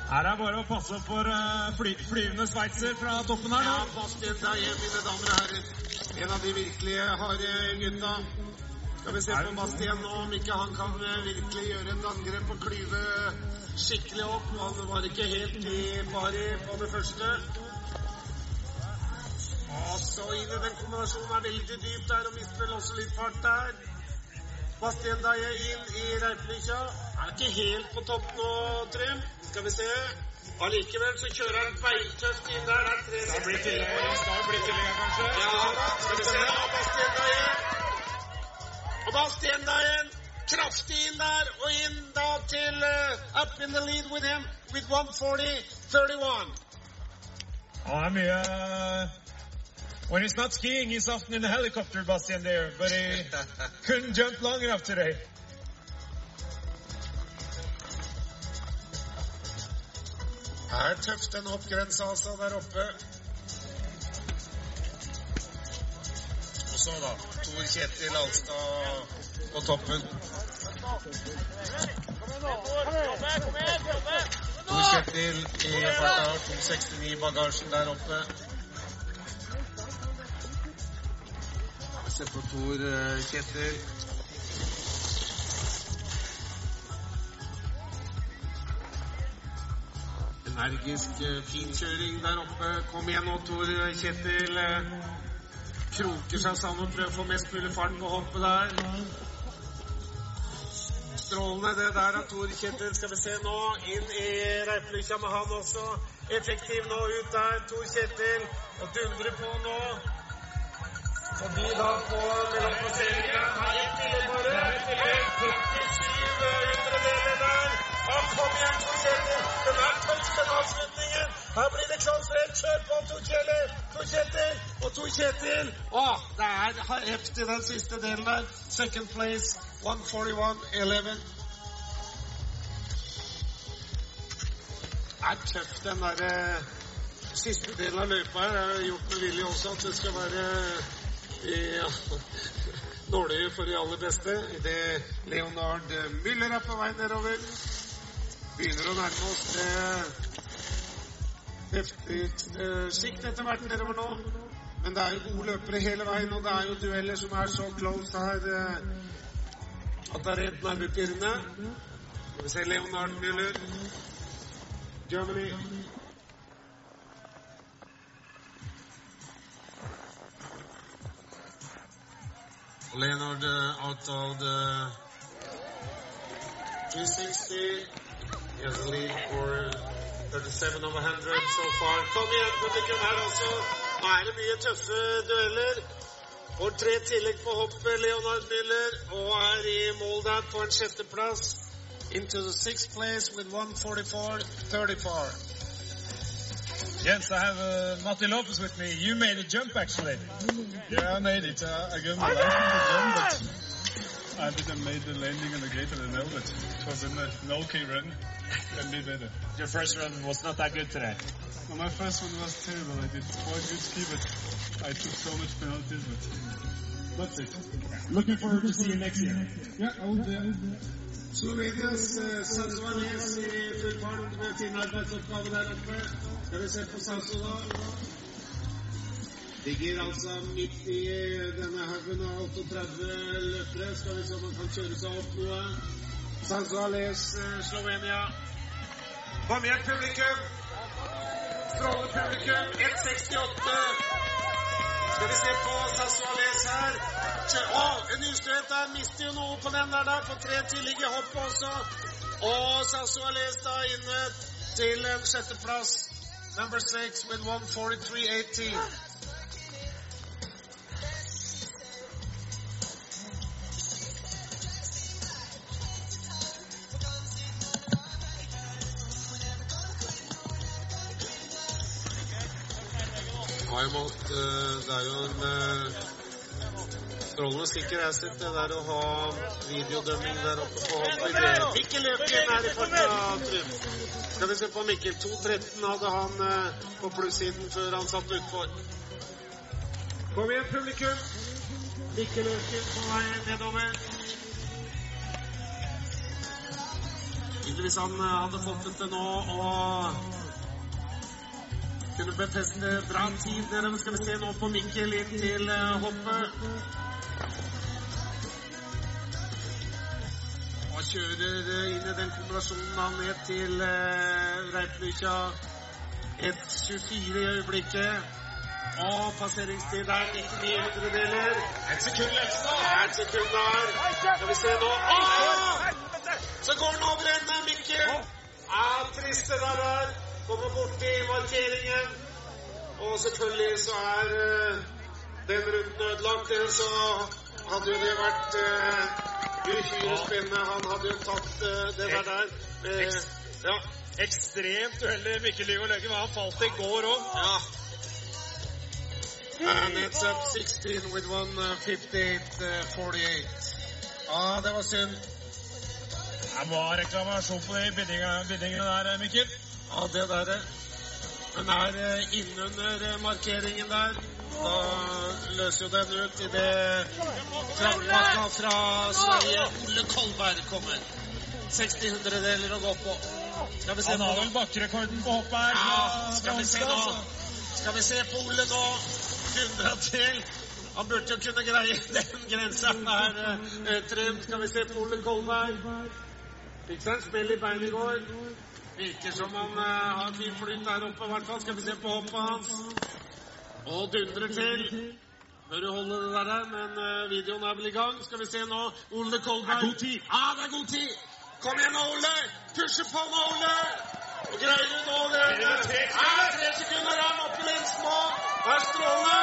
H: Her er bare å passe for uh, fly, flyvende sveitser fra toppen her
B: Ja,
H: nå.
B: deg hjem, mine damer og herrer. En av de virkelige harde gutta. Skal vi se på Bastien nå, om ikke han kan eh, virkelig gjøre et angrep og klyve skikkelig opp. Han var ikke helt i pari på det første. Og så inn i den kombinasjonen er veldig dypt der, og mister vel også litt fart der. Bastien Daye inn i Reipelykkja. Er ikke helt på topp nå, Trym. Skal vi se. Allikevel så kjører han beintøft inn der. Det 360.
H: Skal bli tillegg, skal bli tillegg kanskje?
B: Ja, skal vi se. Og Bastien. Og Bastien kraftig inn der, og inn da til uh, up in the lead with him with 140-31.
H: Han er mye When he's not skiing, he's often in a helicopter, Bastian, there, but he couldn't jump long enough today.
B: Er tøft, den hoppgrensa altså der oppe. Og så, da. Tor Kjetil Alstad på toppen. Tor Kjetil i farta. 269 i bagasjen der oppe. Se på Tor eh, Kjetil. Energisk eh, finkjøring der oppe. Kom igjen nå, Tor Kjetil. eh, Kroker seg sammen prøver å få mest mulig fart på hoppet der. Strålende det der av Tor Kjetil. Skal vi se nå. Inn i Reipelykkja med han også. Effektiv nå ut der. Tor Kjetil. Og dundrer på nå. Forbi da får mellomplasseringen Har ett tillegg bare. 47 hundredeler der. Ja, kom igjen, Tor Den er tøff, den. Her det. Å, det er heftig den siste delen der. Second place. 141-11. Det er tøft, den der eh, siste delen av løypa her. Det har gjort med vilje også at det skal være ja, Dårlig for de aller beste. Idet Leonard Müller er på vei nedover. Begynner å nærme oss det heftige sikt etter hvert nedover nå. Men det er jo gode løpere hele veien, og det er jo dueller som er så close her eh, at det er rent nervepirrende. Skal vi se Leonard Müller. Germany. Leonard out of the 360. He has a lead for 37 over 100 so far. Kom igjen, publikum her også. Nå er det mye tøffe dueller. Får tre tillegg på hoppet, Leonard Müller, og er i mål der på en sjetteplass. Into the sixth place with 144-34.
H: Jens, I have uh, Matti Lopez with me. You made a jump, actually.
N: Yeah, I made it. Uh, I gave my to them, but I didn't make the landing on the gate and I know that it was in an okay run. Can be better.
H: Your first run was not that good today.
N: Well, my first one was terrible. I did quite good ski, but I took so much penalties, but that's it.
H: Looking forward to see you next year.
N: Yeah, I will be.
B: Slovenias Sansuanes i full fart med sin arbeidsoppgave der oppe. Skal vi se på Sanso da. Ligger altså midt i denne haugen av 38 løpere. Skal vi se om han kan kjøre seg opp noe. Sansuales, uh, Slovenia. Kom igjen, publikum! Strålende publikum. 1,68. Skal vi se på Sassuales her. Å, en ustøt der. Mister jo noe på den der, da På tre tidlige hopp også. Og Sassuales da inne til en sjetteplass. Number six with 143.18. jo målt eh, Det er jo en eh, strålende sikkerhetstid, det der å ha videodømming der oppe på. Mikkel Løken er i farta. Skal vi se på Mikkel. 2.13 hadde han eh, på plussiden før han satt utfor. Kom igjen, publikum. Mikkel Løken på vei nedover. Hvis han eh, hadde fått det til nå og kunne befeste bra tid der. Skal vi se nå på Mikkel inn til uh, hoppet. Og kjører inn i den kombinasjonen da ned til uh, 1.24 i øyeblikket. Og passeringstid er 99 hundredeler. Et sekund Lefsen. Et sekund der. Skal vi se nå. Åh! Så går han over en Mikkel. Ja, trist det der der. Kommer borti markeringen. Og selvfølgelig så er uh, den runden ødelagt. Ellers så hadde jo det vært uh, uhyre spennende. Han hadde jo tatt uh, det der der. Eh, ja.
H: Ekstremt uheldig Mikkel Lygaard Løken, men han falt i går òg.
B: Ja. And it's up 16 with 158-48. Ja, det var synd.
H: Det var reklamasjon på de bindingene der, Mikkel.
B: Ja, det der. eh. Den er eh, innunder eh, markeringen der. Da løser jo den ut idet trampakka fra Sverige, Ole Kolberg, kommer. 60 hundredeler å gå på. Skal vi se
H: Han har vel bakkerekorden på hoppet her.
B: Ja, skal vi se nå. Skal vi se på Ole nå. 100 til. Han burde jo kunne greie (laughs) den grensa her, Trym. Skal vi se på Ole Kolberg. Fikk seg en smell i beinet i går. Virker som han uh, har fin flyt der oppe, i hvert fall. Skal vi se på hoppet hans. Og dundrer til. Bør du holde det der, men uh, videoen er vel i gang. Skal vi se nå. Ole Kolberg.
H: Det er god tid.
B: Ja, det er god tid. Kom igjen nå, Ole. Pushe på nå, Ole. Og greier du nå det? Ja, tre sekunder. Er han oppe i lensen nå? Det er strålende.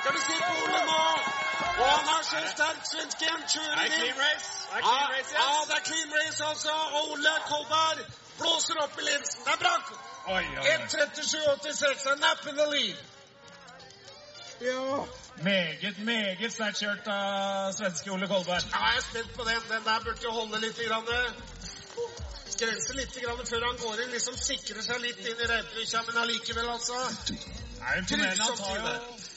B: Skal vi se på Ole nå. Og han er så sterk, svensken. Kjører
H: er
B: inn.
H: Det er clean race,
B: ja,
H: yes.
B: det er clean race, altså. Og Ole Kolberg blåser opp i linsen. Det er bra.
H: Oi, oi, oi.
B: 1.37,86 er the lead. Ja.
H: Meget, meget sterkt kjørt av svenske Ole Kolberg.
B: Ja, jeg er spent på den. Den der burde jo holde litt. Grann. Skrense litt grann før han går inn. Liksom sikre seg litt inn i reipelykkja, men allikevel, altså.
H: Er imponerende. Han tar jo,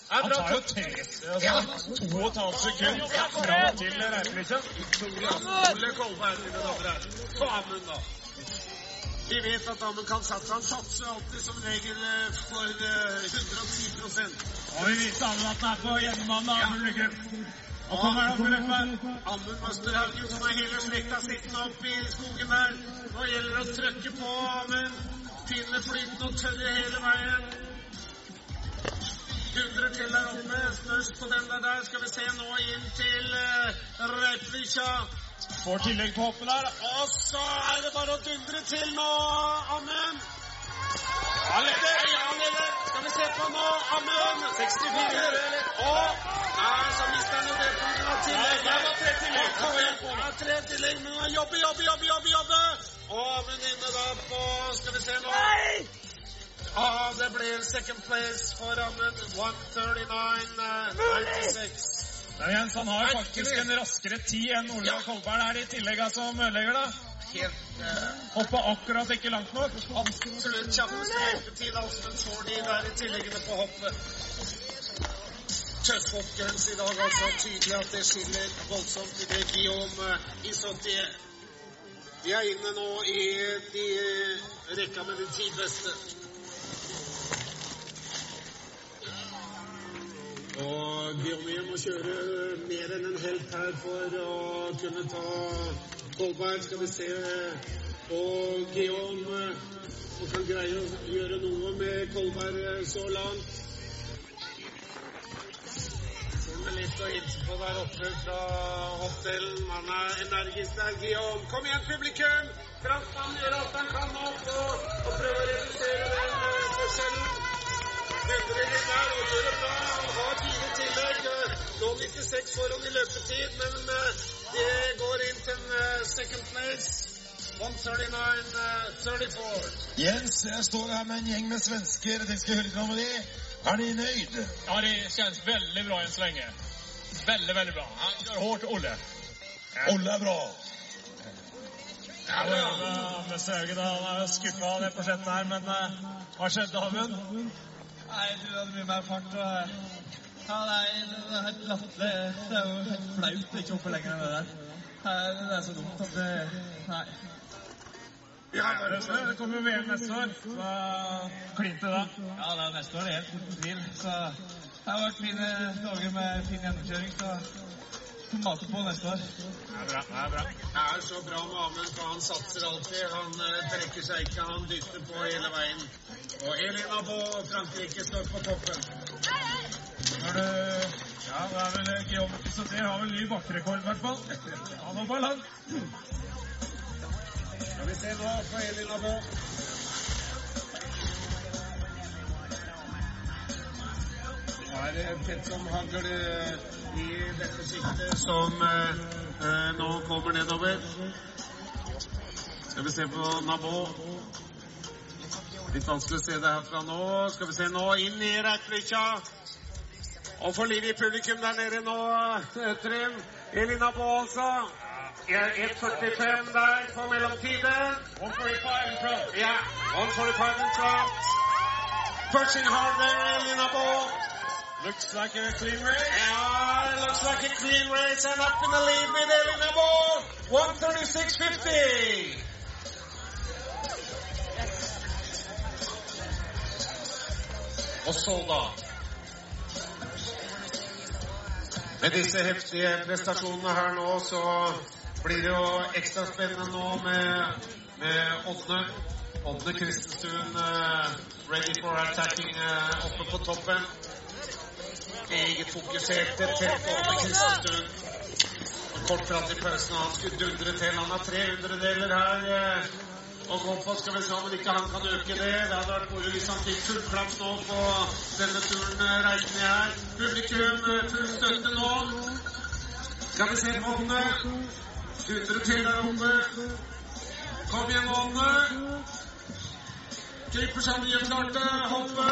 H: han tar jo tre, altså, to og et halvt sekund fra til reipelykkja.
B: Ole Kolberg, mine damer og herrer. På munnen, da. Vi vet at damen kan satse. Han satser alltid som regel eh, for eh, 110
H: Og vi viser alle at han er på hjemmebane. da, lykke. Og kommer opp i løpet.
B: Amund Møsterhaugen, som er hele slekta sittende opp i skogen der. Nå gjelder det å trykke på Amund. Finne flyten og tørre hele veien. Dundrer til der oppe. Spørs på den der der. Skal vi se nå inn til uh.
H: Får tillegg på hoppet der.
B: Og så er det bare å dundre til nå, Amund.
H: Han leder.
B: Han leder. Skal vi se på nå, Amund. 64. Og Nei, så mister han jo det av tillegg.
H: Nei, det var tre tillegg.
B: Kom igjen. Ja, tre tillegg, men han jobber, jobber, jobber, jobber, jobber. Og Amund inne da på Skal vi se nå. Ah, det blir second place for Amund. 139,96.
H: Men Jens, han har faktisk en raskere tid enn Ole Kolberg er i tillegg, som ødelegger, da.
B: Helt eh,
H: Hoppa akkurat ikke langt nok.
B: absolutt kjappest løpetid, altså. Men får de der i tilleggene på hoppet. Tøff i dag, altså. Tydelig at det skiller voldsomt i det Guillaume eh, Isotier. Vi er inne nå i de eh, rekka med de ti beste. Og Guillaume må kjøre mer enn en helt her for å kunne ta Kolberg. Skal vi se Og Guillaume som kan greie å gjøre noe med Kolberg så langt. Kommer litt å hilser på der oppe fra hotellet. Han er energisk der, Guillaume. Kom igjen, publikum! Franskmannen gjør alt han kan nå for å å prøve å redusere den eh, forskjellen. Dundrer der og gjør bra. Han har fire tillegg. eh, Lå 96 foran i løpetid, men eh, det går inn til en eh, second place. 139-34.
A: Jens, jeg står her med en gjeng med svensker. Jeg skal høre litt om det. Er de nøyd?
H: Ja, det kjennes veldig bra enn så lenge. Veldig, veldig bra. Han kjører hardt, Olle.
A: Olle er bra.
H: Ja, bra. Møsterhaugen han skuffa det prosjektet her, men uh, hva skjedde, Amund?
M: Nei, du hadde mye mer fart. og... Ja, nei, det er helt latterlig. Det er jo helt flaut å ikke hoppe lenger enn det der. Det er så dumt at det Nei.
H: Ja, det, kommer jo VM neste år, så klinte da.
M: Ja, det er neste år, det er helt uten tvil. Så det har vært fine dager med fin gjennomkjøring, så mate på neste år.
H: Det er bra. Det er bra.
B: Det er så bra med Amund, for han satser alltid. Han eh, trekker seg ikke, han dytter på hele veien. Og Elin og Frankrike, står på toppen.
H: Når du Ja, det er vel Guillaume Pisoté har vel ny bakkerekord, i hvert fall. Han hoppa langt.
B: Skal vi se nå på Elin Abo. Det er tett som hagl eh, i dette siktet som eh, eh, nå kommer nedover. Skal vi se på Nabo. Litt vanskelig å se det herfra nå. Skal vi se nå inn i Reitflykkja. Og for liv i publikum der nede nå, Trym. Elina Baasa. altså. 1.45 der på mellomtiden. 1.45 in front. Ja, 1.45 in front. Pushing hard there, Elina Nabo.
H: Looks like a clean race.
B: Yeah, looks like a clean race and up in the lead with Elina Ball. 136.50. Og så da Med disse heftige prestasjonene her nå, så blir det jo ekstra spennende nå med, med Ådne. Ådne Kristenstuen uh, ready for attacking uh, oppe på toppen eget fokuserte tett over Kristenstuen. Kort prat i pausen, han skulle dundre til. Han har 300 deler her eh, å gå. Skal vi se om ikke han kan øke det. Det hadde vært moro hvis han fikk full klapp nå på denne turen eh, reisende her. Publikum, eh, full støtte nå. Skal vi se på Ånne. du til der oppe. Kom igjen, Ånne. Klipper seg mye klarte. Hoppe.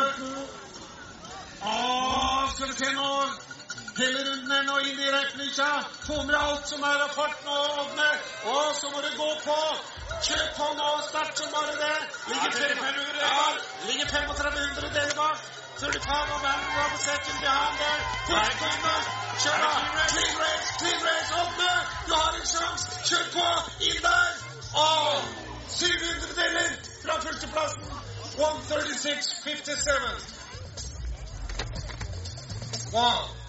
B: Å, skal vi se nå. Hele runden nå inn i Reipnikja. Få med alt som er av fart nå, ovne. Og så må det gå på. Kjør på nå, sterkt som bare det. Ligger, fem, ja, ligger 3500 deler bak. 35 of them rubber behind there. Fullstøyne. Kjør da. Clean race, clean race. Ådne, du har en sjanse. Kjør på. Inn der. Og 700 deler fra førsteplassen. 136,57. Wow.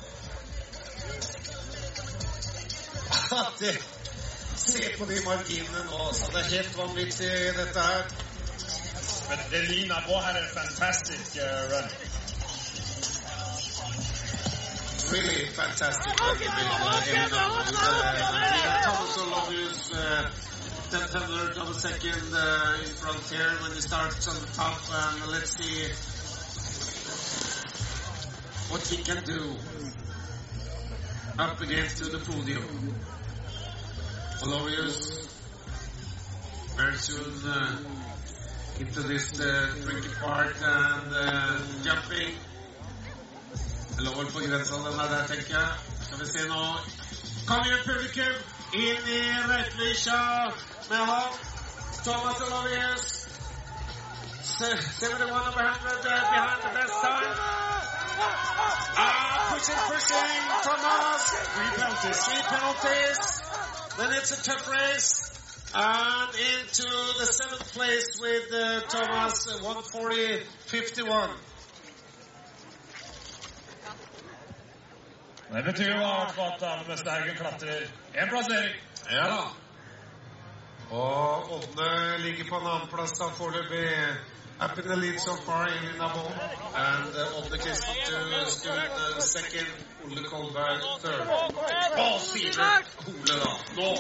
B: Det, se på de marginene nå. Så det er helt vanvittig, dette her.
H: Det lina på had a fantastic uh, run.
B: Really fantastic. Ten Olovius, uh, 10th of a second uh, in front here when he starts on the top. And let's see what he can do up against the podium. Olovius very soon uh, into this uh, tricky part and uh, jumping. Lå vel på grensa den der, tenker jeg. Skal vi se nå. Kom igjen, publikum! Inn i Reitvikja med han. Thomas Olovius. 71 over 100 behind the best time. Ah, pushing, pushing, Thomas. Three penalties. Three penalties. Then it's a tough race. And into the seventh place with uh, Thomas, uh, 140.51.
H: Det betyr jo at han med klatrer én plassering.
B: Ja da. Og Ådne ligger på en annenplass foreløpig. In the lead so far, Elin Nabo. And uh, Ådne Kristenstuen uh, second. Ole Kolberg third. Og Sivert Hole, da. Nå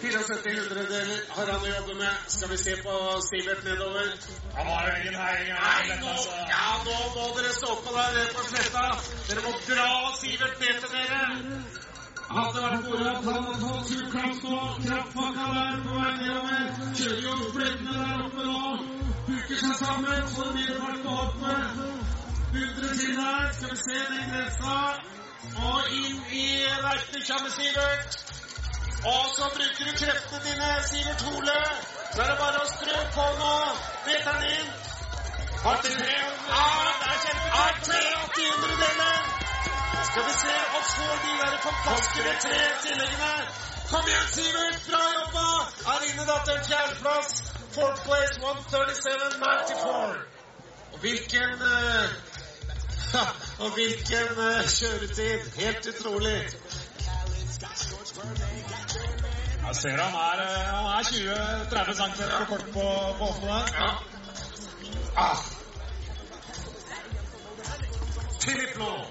B: 74 hundredeler har han å jobbe med. Skal vi se på Sivert nedover?
H: Han har ingen heiing.
B: Nei, nå, ja, nå må dere stå på der på sletta. Dere må dra Sivert ned til dere. Vært moro at han hadde tatt sur klapp nå. Kraftpakka der på vei nedover. Kjører jo flettene der oppe nå. Huker seg sammen, så det blir fart på hoppet. Hundre til der. Skal vi se den grensa. Og inn i verftet kommer Sivert. Og så bruker du kreftene dine, Sivert Hole. Så er det bare å strø på nå. Vet han inn. Har til tre Har tre 800 deler. Skal vi se og får de der fantastiske tre tilleggene. Kom igjen, Sivert. Bra jobba. Er inne da til en fjerdeplass. Fourth place 137,94. Og hvilken uh, Og hvilken uh, kjøretid. Helt utrolig.
H: Jeg ser han er, er 20-30 cm for kort på, på åpne.
B: Ja. Ah. Philip Law.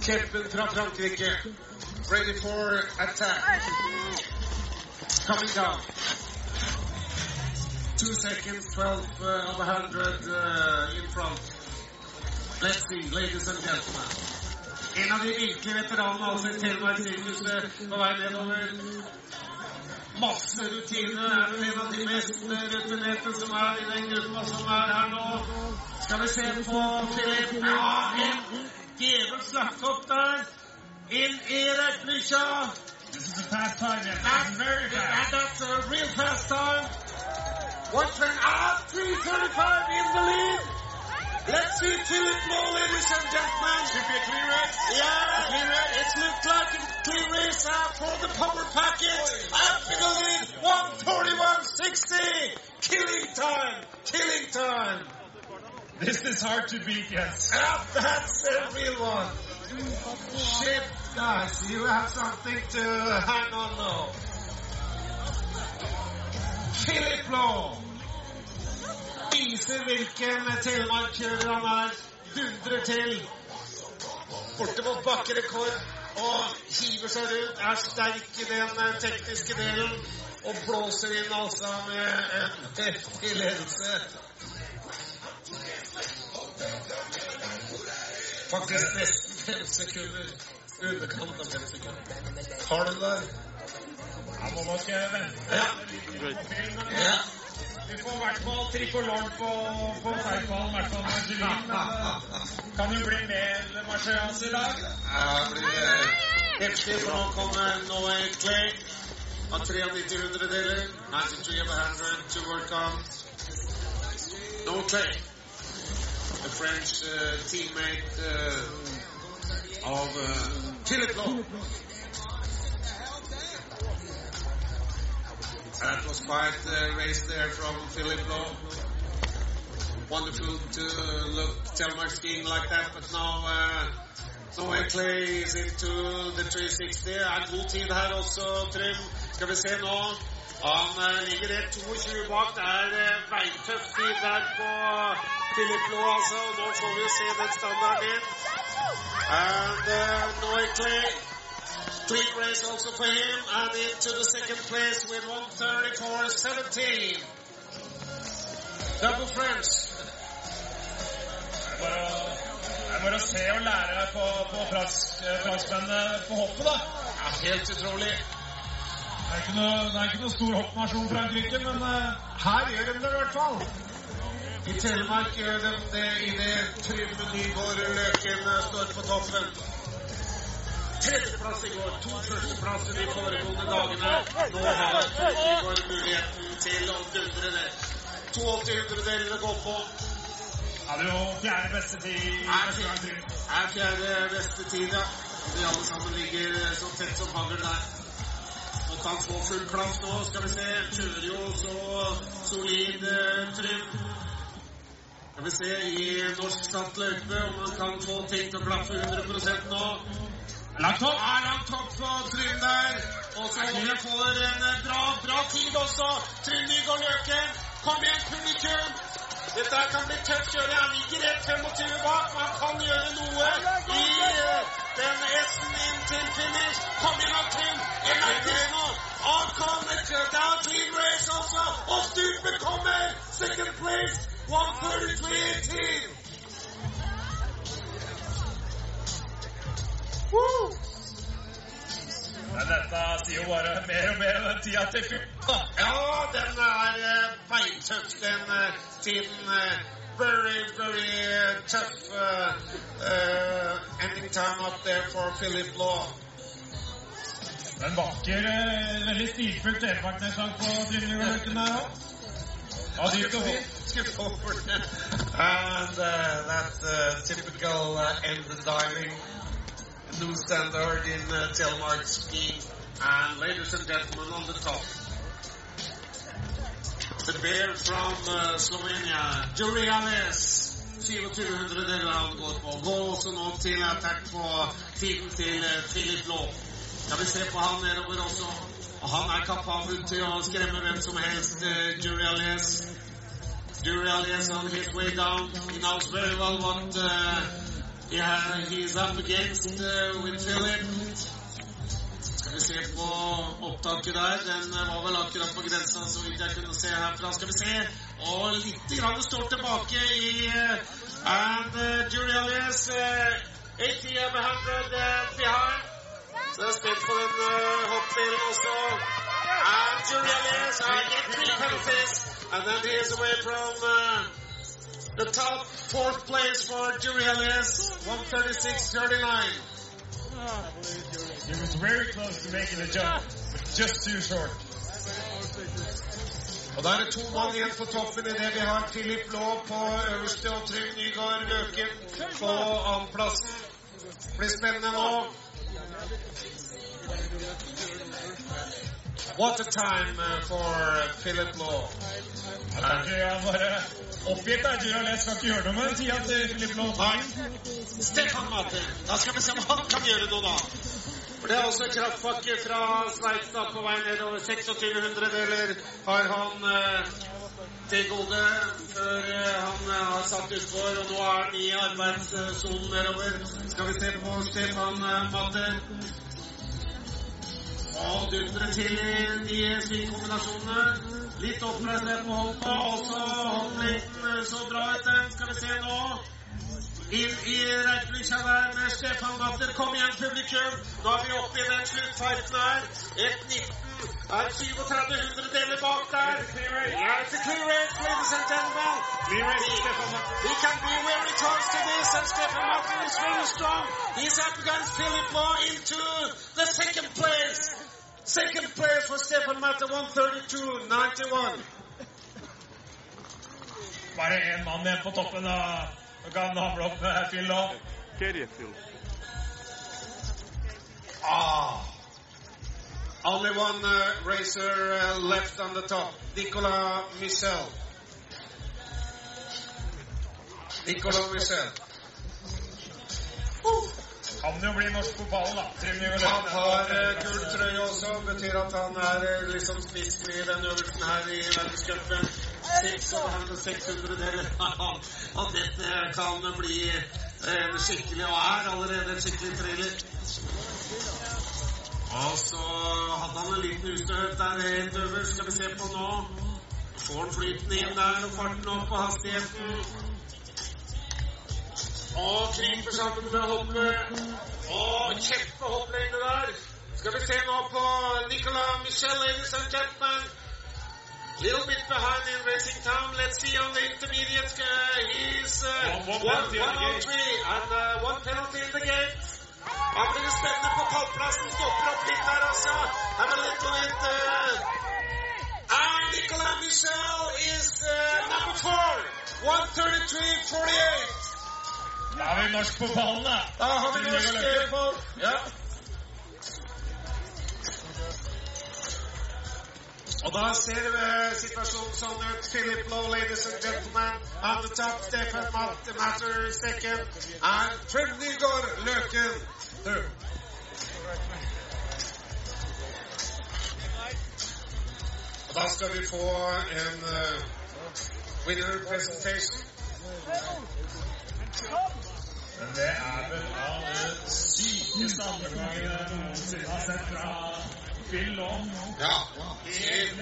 B: Kjempen fra Frankrike. Ready for attack. Coming down. Two seconds, 12 uh, of 100 uh, in front. Let's see, ladies and gentlemen. En av de virkelige veteranene altså i Telemark sirkuset på vei nedover. Masse rutine. Er vel en av de mest rutinerte som er i den gruppa som er her nå. Skal vi se på Filip. Ja, en djevelsk lagt opp der. En Erik Blykja.
H: This is a fast time, yes.
B: That's very fast. That's a real fast time. Turn out, 335 in the lead. Let's see Philip Lowe, ladies and gentlemen.
H: Should be a clean race.
B: Yeah, clean race. It looked like a race out for the power package. Up in the lead, 141.60. Killing time, killing time.
H: This is hard to beat, yes.
B: Ah, that's a real one. Shit, guys, you have something to hang on now. Philip Lowe viser hvilken telemarkkjører han er. Dundrer til. Borte mot bakkerekord. Og hiver seg rundt. Er sterk i den eh, tekniske delen. Og blåser inn altså med en heftig ledelse. Faktisk nesten fem sekunder. Underkant av fem sekunder. Har du det?
H: Han må nok vente.
B: Ja. ja.
H: Vi får i hvert fall trikoloren på, på Seifallen, i hvert fall det kan du bli med marsjans i dag.
B: Ja, blir heftig, for nå kommer Noe Clay. Av 93 hundredeler. 93 of 100 to work on. Noe Clay, a French uh, teammate uh, of uh, Philip That was quite a race there from Philip. Wonderful to look Telemark skiing like that, but now uh, Noah Clay is into the 360. Er god tid her også, Trym. Skal vi se nå. Han ligger rett 22 bak. Det er beintøff tid der på Philip Lowe, altså. Nå får vi se den standarden inn. And uh, Noah Clay Clean race also for him and into the second place with 134.17. Double French.
H: Bare å, bare å se og lære på, på fransk, franskmennene på hoppet, da.
B: Ja, helt utrolig.
H: Det er ikke noe, det er ikke noe stor hoppnasjon, Frankrike, men uh, her gjør de det i hvert fall.
B: I Telemark gjør de det idet Trym Nygaard Løken står på toppen. Tredjeplass i går, to førsteplasser de foregående dagene. Nå har Torgeir muligheten til å dundre det. 82 hundredeler går på.
H: Hadde jo fjerde beste tid Er fjerde.
B: Er fjerde beste tid, ja. De alle sammen ligger så tett som hagl der. Og kan få full plass nå, skal vi se. Kjører jo så solid eh, trinn. Skal vi se i norsk satt løype om han kan få ting til å klaffe 100 nå.
H: Langt opp.
B: Ja, langt opp på Trym der. Og så jeg får en eh, bra, bra tid også. Trym Nygaard Løken. Kom igjen, publikum. Dette her kan bli tøft kjøre. Han ligger rett 25 bak, men han kan gjøre noe i uh, den S-en inn til finish. Kom igjen, Trym. En til nå. Han kommer Det er Team race også. Og stupet kommer. Second place. 133-18. Woo!
H: Men dette sier jo bare mer og mer om den tida til fylla.
B: Ja, den er uh, beintøff, den uh, tiden. Uh, very, very tough ending time up there for Philip Law.
H: En vakker, eh, veldig stilfull telemarknedslag på Trynegårdløkken der òg. Ja, dypt og fint.
B: And uh, that's uh, typical uh, end diving. New standard in uh, Telemark skiing. And ladies and gentlemen on the top. The bear from uh, Slovenia, Juriales. 2400 deler han går på. Går også nå til attack på tiden til Philip Law. Skal vi se på han nedover også. Og han er kapabel til å skremme hvem som helst. Uh, Juriales. Juriales on his way down. He knows very well what uh, Yeah, he's up against uh, with Skal vi se på opptaket der. Den var vel akkurat på grensa, så vidt jeg kunne se herfra. Skal vi se. Og litt grann står tilbake i uh, And uh, Julialis uh, 80 and 100 uh, behind. Så jeg er spent på den uh, hoppdelen også. And Julialis I get three penalties. And then he is away from uh, the top fourth place for Julialis. 136.39.
H: He was very close to making the jump, but just too short.
B: Og da er det to mann igjen på toppen i det vi har Philip Laa på øverste og Trygg Nygaard Løken på annenplass. Blir spennende nå. What a time uh, for Philip Law.
H: Jeg er oppgitt der. Julian skal ikke gjøre noe med tida til Philip Law.
B: Nei. Stefan Mater. Da skal vi se om han kan gjøre noe, da. For Det er også kraftpakke fra Sveits på vei nedover. 26 hundredeler har han eh, til gode før eh, han eh, har satt utfor. Og nå er han i arbeidssonen nedover. Skal vi se på Stefan Mater? Matter. Og dundrer til i de svingkombinasjonene. Litt oppreist på hoppet, og så bra ut. Skal vi se nå. Inn i der med Stefan Matter. Kom igjen, publikum. Nå er vi oppe i den her. 1.19 er 37 hundredeler bak der. Yeah, it's a clearance, ladies and gentlemen. He can be very close to this, and Stefan Matter is very strong. He's up against Philip Law into the second place. Second place for Stefan Matter, 132.91.
H: Bare én mann igjen på toppen. da. Nå kan han hamle opp med Phil Law.
B: Ah. Only one uh, racer uh, left on the top. Nicola Michel. Nicola Michel.
H: Kan jo bli norsk på pallen, da. Trym Nygaard
B: Han har uh, gul trøye også. Betyr at han er uh, liksom spissen i denne øvelsen her i verdenscupen. 600 600 Og dette kan bli en skikkelig, og er allerede en skikkelig thriller. Og så hadde han en liten ustøt der helt øverst. Skal vi se på nå. Får han flyten inn der og farten opp på hastigheten. Og kryper sammen med hoppet. Og kjempehopplegge der. Skal vi se nå på Nicolas Michel, ladies and gentlemen. Little bit behind in Racing Town. Let's see on the intermediate. Uh, he's uh,
H: One- one the
B: on three and uh, one penalty in the gate. Han blir spennende på pallplassen. Stopper opp litt der, altså. Have litt og litt uh, And Nicolas Michel is uh, number four. 133.48.
H: Da har vi norsk på ballen, da.
B: Da har vi norsk
H: på
B: eh, på. Ja. Og da ser vi situasjonen sånn ut. Philip Lowe, ladies and gentlemen. On the top, Stefan Mat- Matter second. And Trym Nygaard Løken third. Og da skal vi få en uh, winner presentation.
H: Men det er vel av det sykeste andregangen jeg noensinne har sett fra Phil Law.
B: Ja. Helt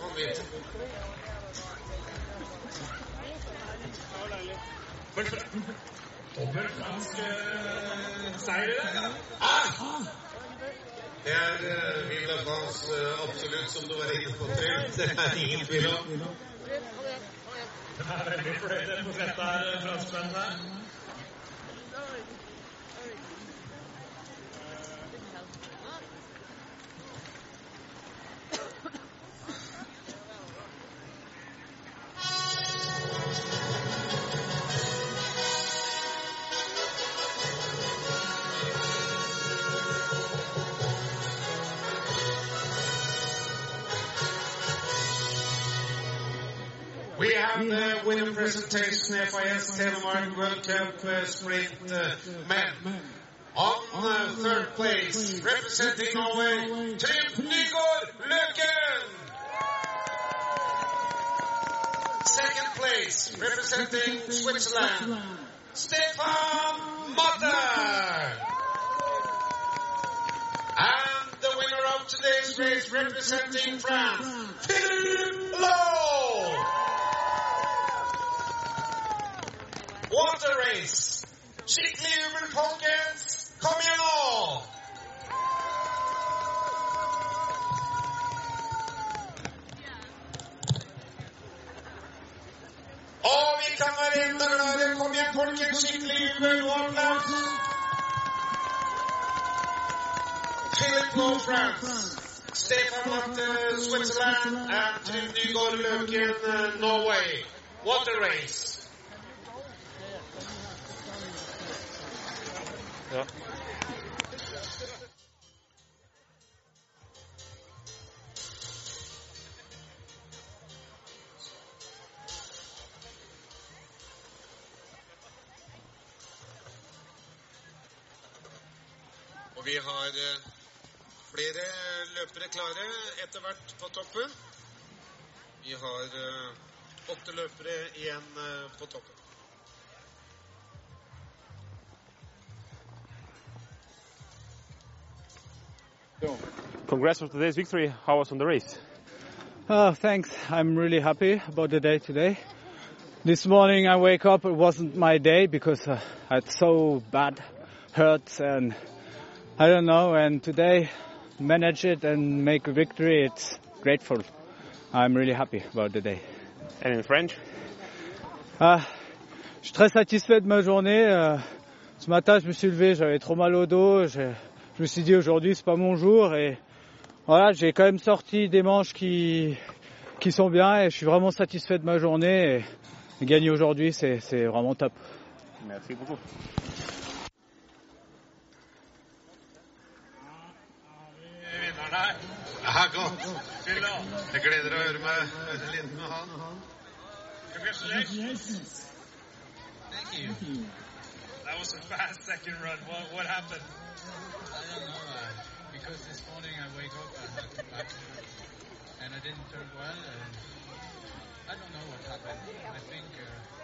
B: vanvittig.
H: Dobbelt fransk eh, seier i det.
B: Ah! Det er uh, Villa France eh, absolutt, som du var inne på, Trym. (laughs) Det er ingen tvil om.
H: De er veldig fornøyde på dette her, franskmennene.
B: Have the winner presentation, FIS Telemark World Cup uh, Sprint uh, Men. On third place, representing Norway, Trym Nygaard Løken. Second place, representing Switzerland, Stefan Matter. And the winner of today's race representing France, Philippe Lowe. A race! Skikkelig jubel, folkens! Kom igjen nå! Og vi kan være enda gladere. Kom igjen, folkens! Skikkelig! Philip France. Stefan Latte, Switzerland. And Trym Nygaard uh, Norway. What a race! Klare etter hvert på toppen. Vi har eh, åtte løpere igjen eh, på toppen.
K: Congrats for today's victory. How was on the race?
O: Oh, thanks. I'm really happy about the day today. This morning I wake up, it wasn't my day because uh, I had so bad hurts and I don't know. And today manage it and make a victory. It's grateful. I'm really happy about the day.
K: And in French?
O: Ah, je suis très satisfait de ma journée. Euh, ce matin, je me suis levé, j'avais trop mal au dos. Je, je me suis dit aujourd'hui, c'est pas mon jour. Et voilà, j'ai quand même sorti des manches qui, qui sont bien et je suis vraiment satisfait de ma journée. Et, gagner aujourd'hui, c'est vraiment top.
K: Merci beaucoup.
B: Ja, godt. Jeg gleder å høre meg høre litt med han.
H: Congratulations. Thank you. That was a fast second run. What, what happened?
P: I don't know, uh, because this morning I wake up, I had a back and I didn't turn well, and I don't know what happened. I think uh,